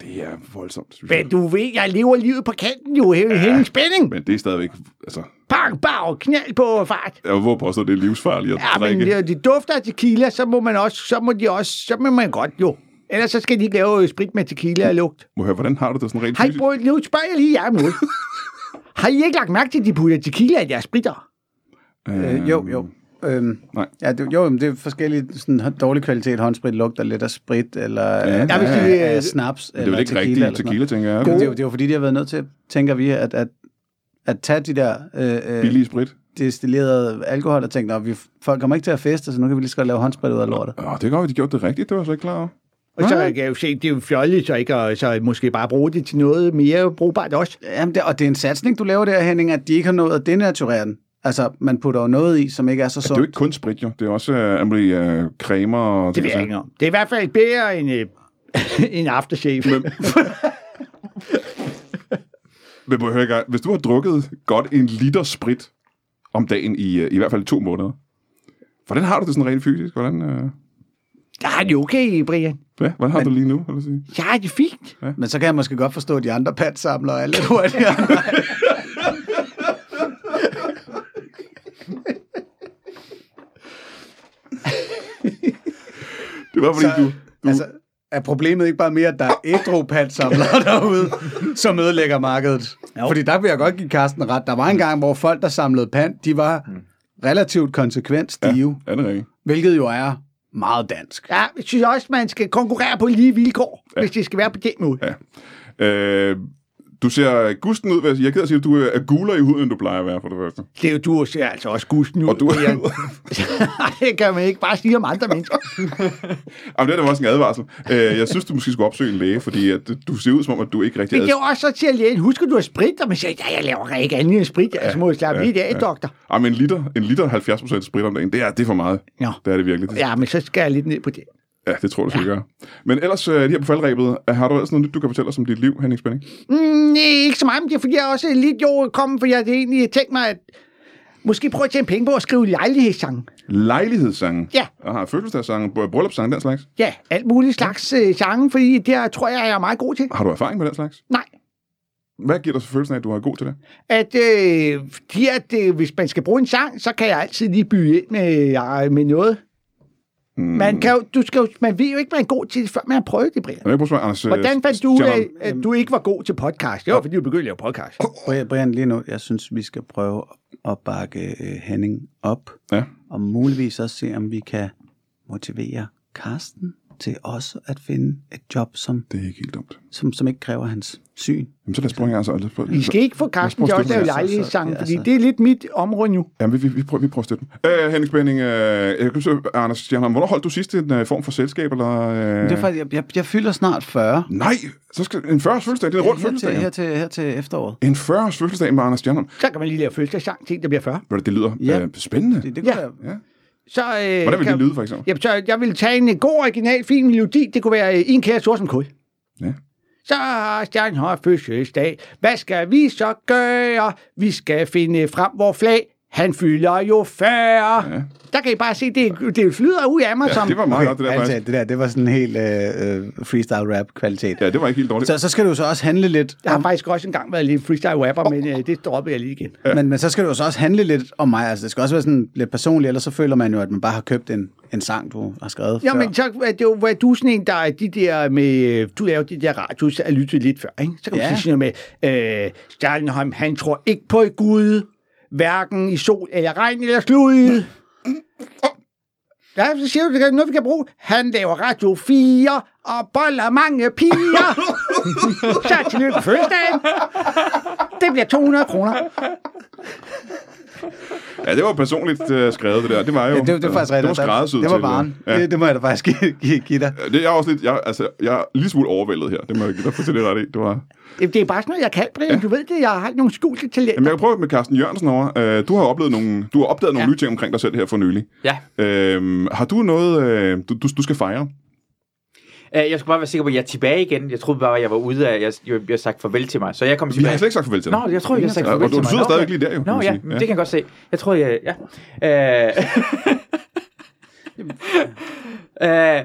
Det er voldsomt, synes jeg. Men du ved, jeg lever livet på kanten jo, ja. hen spænding. Men det er stadigvæk, altså, Bang, bang, knald på fart. jeg vil påstå, at det er livsfarligt at Ja, men drikke. det, det dufter af tequila, så må man også, så må de også, så må man godt jo. Ellers så skal de ikke lave sprit med tequila og lugt. Må jeg høre, hvordan har du det sådan rent Har I fysisk? prøvet, nu spørger jeg lige jer noget. Har I ikke lagt mærke til, at de putter tequila i deres spritter? Øh, jo, jo. Øhm, Nej. Ja, det, jo, men det er forskellige sådan, dårlig kvalitet. Håndsprit lugter lidt af sprit, eller ja, Ja, hvis de, øh, snaps, Det er eller vel ikke tequila. rigtig eller sådan tequila, tænker jeg. Det, er jo- det er jo fordi, de har været nødt til, tænker vi, at, at, at tage de der øh, Billig sprit. destillerede alkohol og tænke, at vi, folk kommer ikke til at feste, så nu kan vi lige så godt lave håndsprit ud af lortet. Åh, det går, at de gjorde det rigtigt, det var jeg så ikke klar over. Og så kan jeg jo se, det er jo fjollet, så ikke og så måske bare bruge det til noget mere brugbart også. Jamen, det, og det er en satsning, du laver der, Henning, at de ikke har nået at denaturere den. Altså, man putter jo noget i, som ikke er så Det er jo sundt. ikke kun sprit, jo. Det er også uh, uh, cremer og... Det ved jeg ikke om. Det er i hvert fald bedre end øh, en aftershave. Men må jeg høre, hvis du har drukket godt en liter sprit om dagen i, uh, i hvert fald to måneder, hvordan har du det sådan rent fysisk? Hvordan, Der er det okay, Brian. ja, hvordan har du det lige nu? Vil jeg sige? Ja, det er fint. Men så kan jeg måske godt forstå, at de andre patsamlere er lidt hurtigere. Det var fordi, Så- du... du altså, er problemet ikke bare mere, at der er ædru patsamlere derude, som ødelægger markedet? Jo. Fordi der vil jeg godt give Carsten ret. Der var en gang, hvor folk, der samlede pant, de var relativt konsekvent stive, ja. er det rigtigt? hvilket jo er meget dansk. Ja, jeg synes også, man skal konkurrere på lige vilkår, ja. hvis det skal være på den måde. Ja. Øh, du ser gusten ud, vil jeg sige. Jeg er af at sige, at du er guler i huden, end du plejer at være, for det første. Det er jo, du ser altså også gusten ud. Og du Brian. det kan man ikke bare sige om andre mennesker. Jamen, det er da også en advarsel. Øh, jeg synes, du måske skulle opsøge en læge, fordi at du ser ud som om, at du ikke rigtig Men det er også så til at lægen. Husker du at sprit? Og man siger, ja, jeg laver ikke andet end sprit. Ja, så må jeg slappe ja, lidt af, doktor. Jamen, en liter, en liter 70% sprit om dagen, det er, det er for meget. Ja. Det er det virkelig. Det, Ja, men så skal jeg lidt ned på det. Ja, det tror du, gøre. Men ellers, øh, lige her på faldrebet, har du ellers noget nyt, du kan fortælle os om dit liv, Henning Spænding? Mm, nej, ikke så meget, men det er fordi, jeg også lidt jo kommet, for jeg havde egentlig tænkt mig, at måske prøve at tjene penge på at skrive lejlighedssange. Lejlighedssange. Ja. Har fødselsdagssange, bryllupssange, den slags. Ja, alt muligt slags øh, sange, fordi det her tror jeg, jeg er meget god til. Har du erfaring med den slags? Nej, Hvad giver dig så følelsen af, at du er god til det? at, øh, fordi at øh, hvis man skal bruge en sang, så kan jeg altid lige byde ind med, øh, med noget. Mm. Man, kan jo, du skal jo, man ved jo ikke, man er god til det, før man har prøvet det, Brian. Jeg spørge, Anders, øh, Hvordan fandt du ud af, at du ikke var god til podcast? Var, fordi du begyndte at lave podcast. Brian, Brian, lige nu, jeg synes, vi skal prøve at bakke øh, Henning op, Ja. og muligvis også se, om vi kan motivere Karsten til også at finde et job, som, Det er ikke helt dumt. som, som ikke kræver hans syn. Jamen, så lad os gang. Altså, lad os prøve- I skal ikke få Carsten til lave at støtte dem. lejlighedssange, Altså, fordi altså- det er lidt mit område nu. Ja, vi, vi, vi, prøver, vi prøver at støtte dem. Øh, Henning Spænding, øh, jeg kan se, Anders Stjernholm, hvornår holdt du sidst en øh, form for selskab? Eller, øh... Det er faktisk, jeg, jeg, jeg fylder snart 40. Nej, så skal en 40 års fødselsdag. Det er en rund her, til, fødselsdag. her, til, her til efteråret. En 40 års fødselsdag med Anders Stjernholm. Så kan man lige lave fødselsdagssang til en, der bliver 40. Ved du, Det lyder Ja. øh, spændende. Det, det kunne Ja. ja. Ja. Så, øh, Hvordan vil kan, det lyde, for eksempel? Jamen, så jeg vil tage en god, original, fin melodi. Det kunne være øh, En kære sort som kul. Ja. Så har Stjernhøj fødselsdag. Hvad skal vi så gøre? Vi skal finde frem hvor flag. Han fylder jo 40. Ja. Der kan I bare se, det, det flyder ud af mig Ja, som... det var meget godt, det der altså, faktisk. det der, det var sådan en helt øh, øh, freestyle rap kvalitet. Ja, det var ikke helt dårligt. Så, så skal du så også handle lidt Jeg har om, faktisk også engang været lidt freestyle rapper, men øh, det droppede jeg lige igen. men, men så skal du jo så også handle lidt om mig. Altså, det skal også være sådan lidt personligt, ellers så føler man jo, at man bare har købt en, en sang, du har skrevet Ja, før. men så er det jo, hvad du sådan en, der er de der med, du laver de der radios, jeg lyttet lidt før, ikke? Så kan man Ja. sige sådan noget med, øh, Stjernholm, han tror ikke på Gud, hverken i sol eller regn eller slud. Ja, så siger du, det er noget, vi kan bruge. Han laver Radio 4 og boller mange piger. så tillykke med fødselsdagen. Det bliver 200 kroner. Ja, det var personligt øh, skrevet, det der. Det var jo... Ja, det, det var faktisk rigtigt. Det var skræddersyet Det var barn. Ja. Det, det må jeg da faktisk give, give, dig. Det er jeg også lidt... Jeg, altså, jeg er lige smule overvældet her. Det må jeg give dig fuldstændig ret i. Det var... Det er bare sådan noget, jeg kan, Brian. Ja. Du ved det, jeg har nogle skjulte talenter. Jamen, jeg kan prøve med Carsten Jørgensen over. Øh, du har oplevet nogle, du har opdaget nogle Ja. nye ting omkring dig selv her for nylig. Ja. Øh, har du noget, øh, du, du, du skal fejre? Uh, jeg skulle bare være sikker på, at jeg er tilbage igen. Jeg troede bare, at jeg var ude af, jeg, jeg, jeg sagt farvel til mig. Så jeg kom Vi tilbage. har slet ikke sagt farvel til dig. Nå, jeg tror, jeg har sagt farvel du- til du mig. sidder Nå, stadigvæk lige der, jo, Nå ja, det kan jeg godt se. Jeg tror, jeg... Ja. Uh, uh,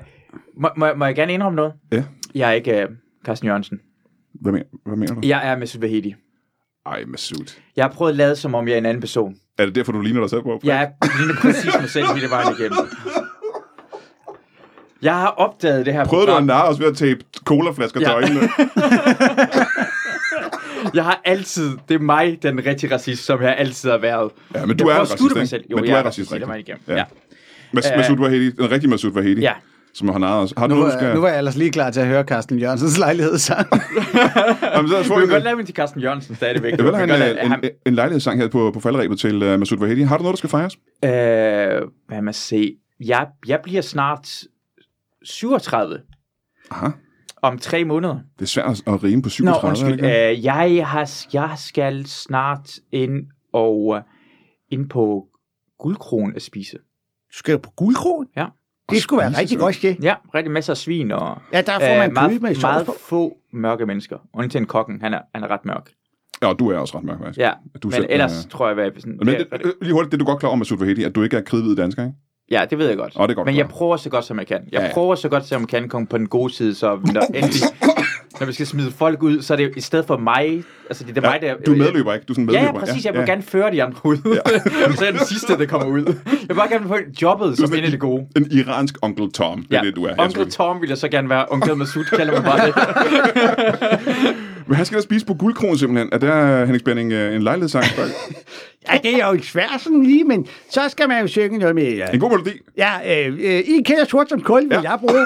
må, må, må jeg gerne indrømme noget? Ja. Jeg er ikke uh, Carsten Jørgensen. Hvad, men, hvad mener du? Jeg er Mesut Vahedi. Ej, Masud. Jeg har prøvet at lade, som om jeg er en anden person. Er det derfor, du ligner dig selv på? Jeg er ligner præcis mig selv hele vejen igennem. Jeg har opdaget det her Prøvede du at program. narre os ved at tape colaflasker til Ja. øjnene? Jeg har altid... Det er mig, den rigtig racist, som jeg altid har været. Ja, men du jeg er en racist, mig ikke? selv. Jo, Men du jeg er racist, rigtig. vejen igennem. Ja. Ja. Mas, Øh. Masud Vahedi, den rigtige Masud Vahedi, ja. som har narret os. Har du Nu, noget, du var- skal... nu var jeg ellers lige klar til at høre Carsten Jørgensens lejlighedssang. Jamen, så Du vi kan godt lave min til Carsten Jørgensen stadigvæk. Jeg vil have godt en, en, ham- en, en lejlighedssang her på, på falderæbet til uh, Masud Vahedi. Har du noget, der skal fejres? Øh, hvad man se. Jeg, jeg bliver snart 37 Aha. om tre måneder. Det er svært at rime på Nå, 37. er det undskyld. ikke? Øh, jeg, har, jeg skal snart ind og uh, ind på guldkron at spise. Du skal på guldkron? Ja. Det skulle være rigtig godt, det. Ja, rigtig masser af svin og Ja, der får øh, man meget, kød med meget få mørke mennesker. Undtagen kokken, han er, han er ret mørk. Ja, du er også ret mørk, faktisk. Ja, Du er men selv, ellers øh, tror jeg, at sådan, Men det, det, øh, lige hurtigt, det er du godt klar over med Masud Vahedi, at du ikke er kridhvid dansker, ikke? Ja, det ved jeg godt. Åh, det er godt men jeg prøver så godt, som jeg kan. Jeg Ja, ja. prøver så godt, som jeg kan komme på den gode side, så når endelig, når vi skal smide folk ud, så er det i stedet for mig, altså det er Ja, mig, der... du er medløber, ikke? Du er sådan Ja, medløber. ja, præcis. Jeg vil gerne føre de andre ud. så er den sidste, der kommer ud. Jeg vil bare gerne få jobbet som en af det gode. En iransk onkel Tom, det er det, du er. Onkel Tom vil jeg så gerne være. Onkel Masud kalder mig bare det. Men han skal da spise på guldkron simpelthen. Er der, Henning Spænding, øh, en lejlighedssang? Ja, det er jo ikke svært sådan lige, men så skal man jo synge noget med... Ja, en god melodi. ja øh, øh, I kender sort som kul, vil Ja. jeg bruge.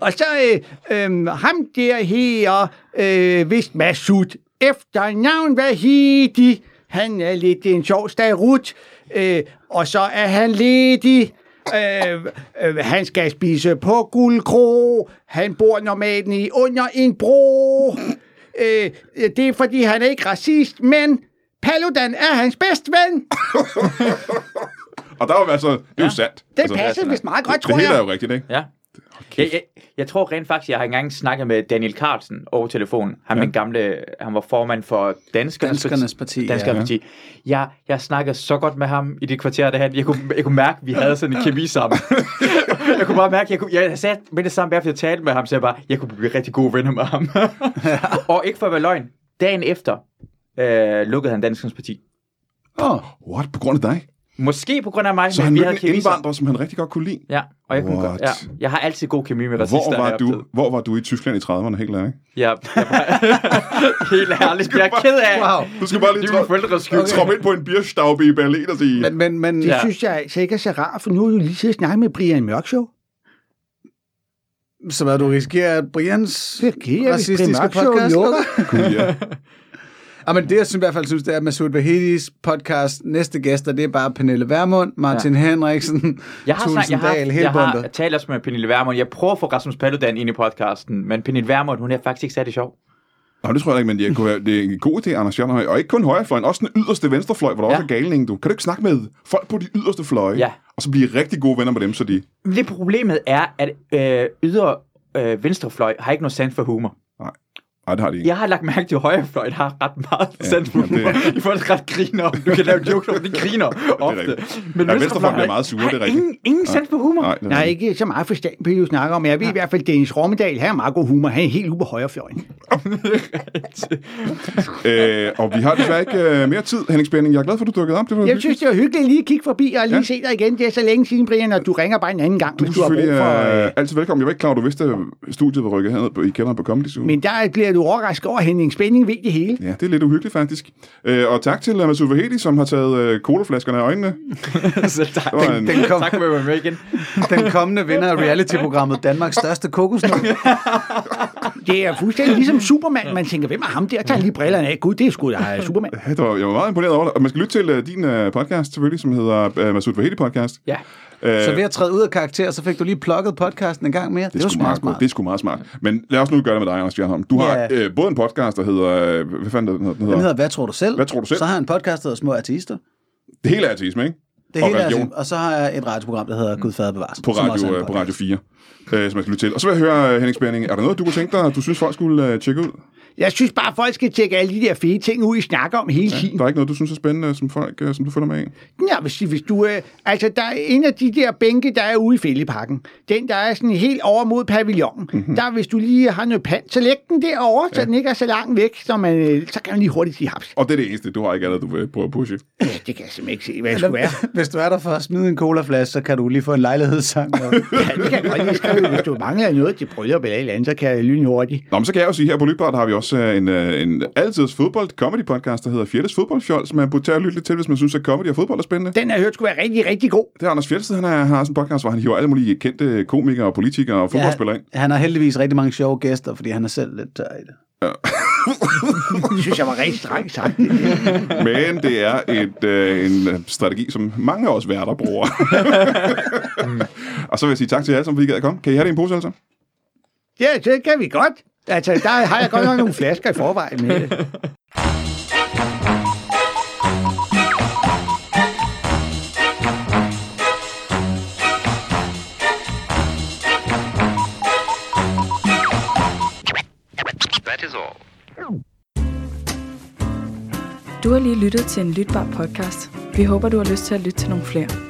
Og så øh, øh, ham der her, øh, vist Masud, efternavn Vahidi. Han er lidt en sjov starut, øh, og så er han ledig. Øh, øh, han skal spise på guldkro. Han bor normalt i under en bro. Øh, det er fordi, han er ikke racist, men Paludan er hans bedste ven. Og der var altså, det er jo sandt. Det altså, passer vist meget godt, det, tror det hele er jeg. jo rigtigt, ikke? Ja. Jeg, jeg, jeg tror rent faktisk, jeg har engang snakket med Daniel Carlsen over telefonen. Han, Ja. den gamle, han var formand for Danskernes, Danskernes Parti, Danskernes ja. Parti. Jeg, jeg snakkede så godt med ham i det kvarter, der han, jeg, kunne, jeg kunne mærke, at vi havde sådan en kemi sammen. jeg kunne bare mærke, jeg, kunne, jeg sagde med det samme, efter jeg talte med ham, så jeg bare, jeg kunne blive rigtig gode venner med ham. og ikke for at være løgn, dagen efter øh, lukkede han Danskernes Parti. Oh, What? På grund af dig? Måske på grund af mig, Så men han vi havde en indvandrer, som han rigtig godt kunne lide. Ja, og jeg, kunne What? godt, ja, jeg har altid god kemi med racister. Hvor var, du, hvor var du i Tyskland i 30'erne, helt ærligt? Ja, jeg var, helt ærligt. Jeg er ked af. Wow. Du skal bare lige er tro- skyld. troppe ind på en bierstaube i Berlin og sige... Men, men, men Det Ja. synes jeg ikke er så rart, for nu har du lige siddet og snakket med Brian Mørk Show. så hvad, du risikerer, at Brians er racistiske podcast lukker. Ja. Ja, men det, jeg synes, i hvert fald synes, det er, at Masoud Vahedis podcast, næste gæster, det er bare Pernille Vermund, Martin ja. Henriksen, Jeg har, Thulesen jeg, har, Dahl, hele jeg har bundet. talt også med Pernille Vermund. Jeg prøver at få Rasmus Paludan ind i podcasten, men Pernille Vermund, hun er faktisk ikke særlig sjov. Nå, det tror jeg ikke, men det, kunne være, det er en god idé, Anders Jørgenhøj. Og ikke kun højrefløjen, også den yderste venstrefløj, hvor der Ja. også er galning, du. Kan du ikke snakke med folk på de yderste fløje, Ja. og så blive rigtig gode venner med dem, så de... Det problemet er, at øh, ydre øh, venstrefløj har ikke noget sans for humor. Nej, det har de ikke. Jeg har lagt mærke til, at højrefløjen har ret meget Ja, for ja, det-. I får ret griner. Du kan lave jokes om, de griner ofte. rigtigt. Men Ja, venstrefløjen bliver meget sure, det er rigtigt. Ingen, ingen sans for humor. Nej, det er Jeg har rigtigt. ikke så meget forstand på det, du snakker om, men jeg ved i hvert fald, Dennis Rommedal, han har meget god humor. Han er helt ude på højrefløjen. Øh, og vi har desværre ikke øh, mere tid, Henning Spænding. Jeg er glad for, at du dukkede op. Det var Jeg synes, det var hyggeligt lige at kigge forbi og lige Ja. ja. se dig igen. Det er så længe siden, Brian, og du ringer bare en anden gang, du hvis er du har brug for... øh, Øh, altid velkommen. Jeg var ikke klar, at du vidste, at studiet var rykket herned på, i kælderen på Comedy Zoo. men der bliver du overrasket over, Henning Spænding ved det hele. Ja, det er lidt uhyggeligt faktisk. Øh, og tak til Masoud Vahedi, som har taget øh, colaflaskerne af øjnene. Så tak, var en- Den, kom, tak for at være med igen. den kommende vinder af reality-programmet Danmarks største kokosnød. Det er fuldstændig ligesom Superman. Man tænker, hvem er ham der? Tager lige brillerne af. Gud, det er sgu da Superman. Ja, det var, jeg var meget imponeret over det. Og man skal lytte til uh, din uh, podcast, selvfølgelig, som hedder uh, Masoud Vahedi Podcast. Ja. Øh, Så ved at træde ud af karakter, så fik du lige plukket podcasten en gang mere. Det, det var sgu meget smart. Det er sgu meget smart. Men lad os nu gøre det med dig, Anders Stjernholm. Du har Ja. øh, både en podcast, der hedder... Øh, hvad fanden er det, den hedder? Den hedder Hvad tror du selv? Hvad tror du selv? Så har jeg en podcast, der hedder Små Artister. Det hele er artisme, ikke? Det Og hele er religion. altså- og så har jeg et radioprogram, der hedder Gud Fader Bevares. På er radio, øh, på radio 4, øh, som jeg skal lytte til. Og så vil jeg høre, Henning Spænding, er der noget, du kunne tænke dig, du synes, folk skulle øh, tjekke ud? Jeg synes bare, at folk skal tjekke alle de der fede ting ud, I snakker om hele tiden. Der er ikke noget, du synes er spændende, som, folk, øh, som du følger med i? Ja, hvis, hvis du... Øh, altså, der er en af de der bænke, der er ude i fældeparken. Den, der er sådan helt over mod pavillonen. Mhm. Mm-hmm. Der, hvis du lige har noget pant, så læg den derovre, ja. så den ikke er så langt væk, så, man, øh, så kan man lige hurtigt sige haps. Og det er det eneste, du har ikke andet, du vil prøve at pushe. Ja, det kan jeg simpelthen ikke se, hvad det skulle være. Hvis du er der for at smide en colaflaske, så kan du lige få en lejlighedssang. Og... Ja, det kan jeg godt lige skrive. Hvis du mangler noget til bryllup eller et eller andet, så kan jeg lyne hurtigt. Nå, men så kan jeg jo sige, her på Lytbart har vi også øh, en, øh, en altids fodbold comedy podcast, der hedder Fjettes Fodboldfjold, som man burde tage og lytte lidt til, hvis man synes, at comedy og fodbold er spændende. Den har hørt skulle være rigtig, rigtig god. Det er Anders Fjeldsted, han er, har sådan en podcast, hvor han hiver alle mulige kendte komikere og politikere og fodboldspillere ind. Ja, han har heldigvis rigtig mange sjove gæster, fordi han er selv lidt tør i det. Det synes jeg var rigtig strengt sagt. Men det er et, øh, en strategi, som mange af os værter bruger. og så vil jeg sige tak til jer, som vi gad at komme. Kan I have det i en pose, altså? Ja, det kan vi godt. Altså, der har jeg godt nok nogle flasker i forvejen med. That is all. Du har lige lyttet til en lytbar podcast. Vi håber, du har lyst til at lytte til nogle flere.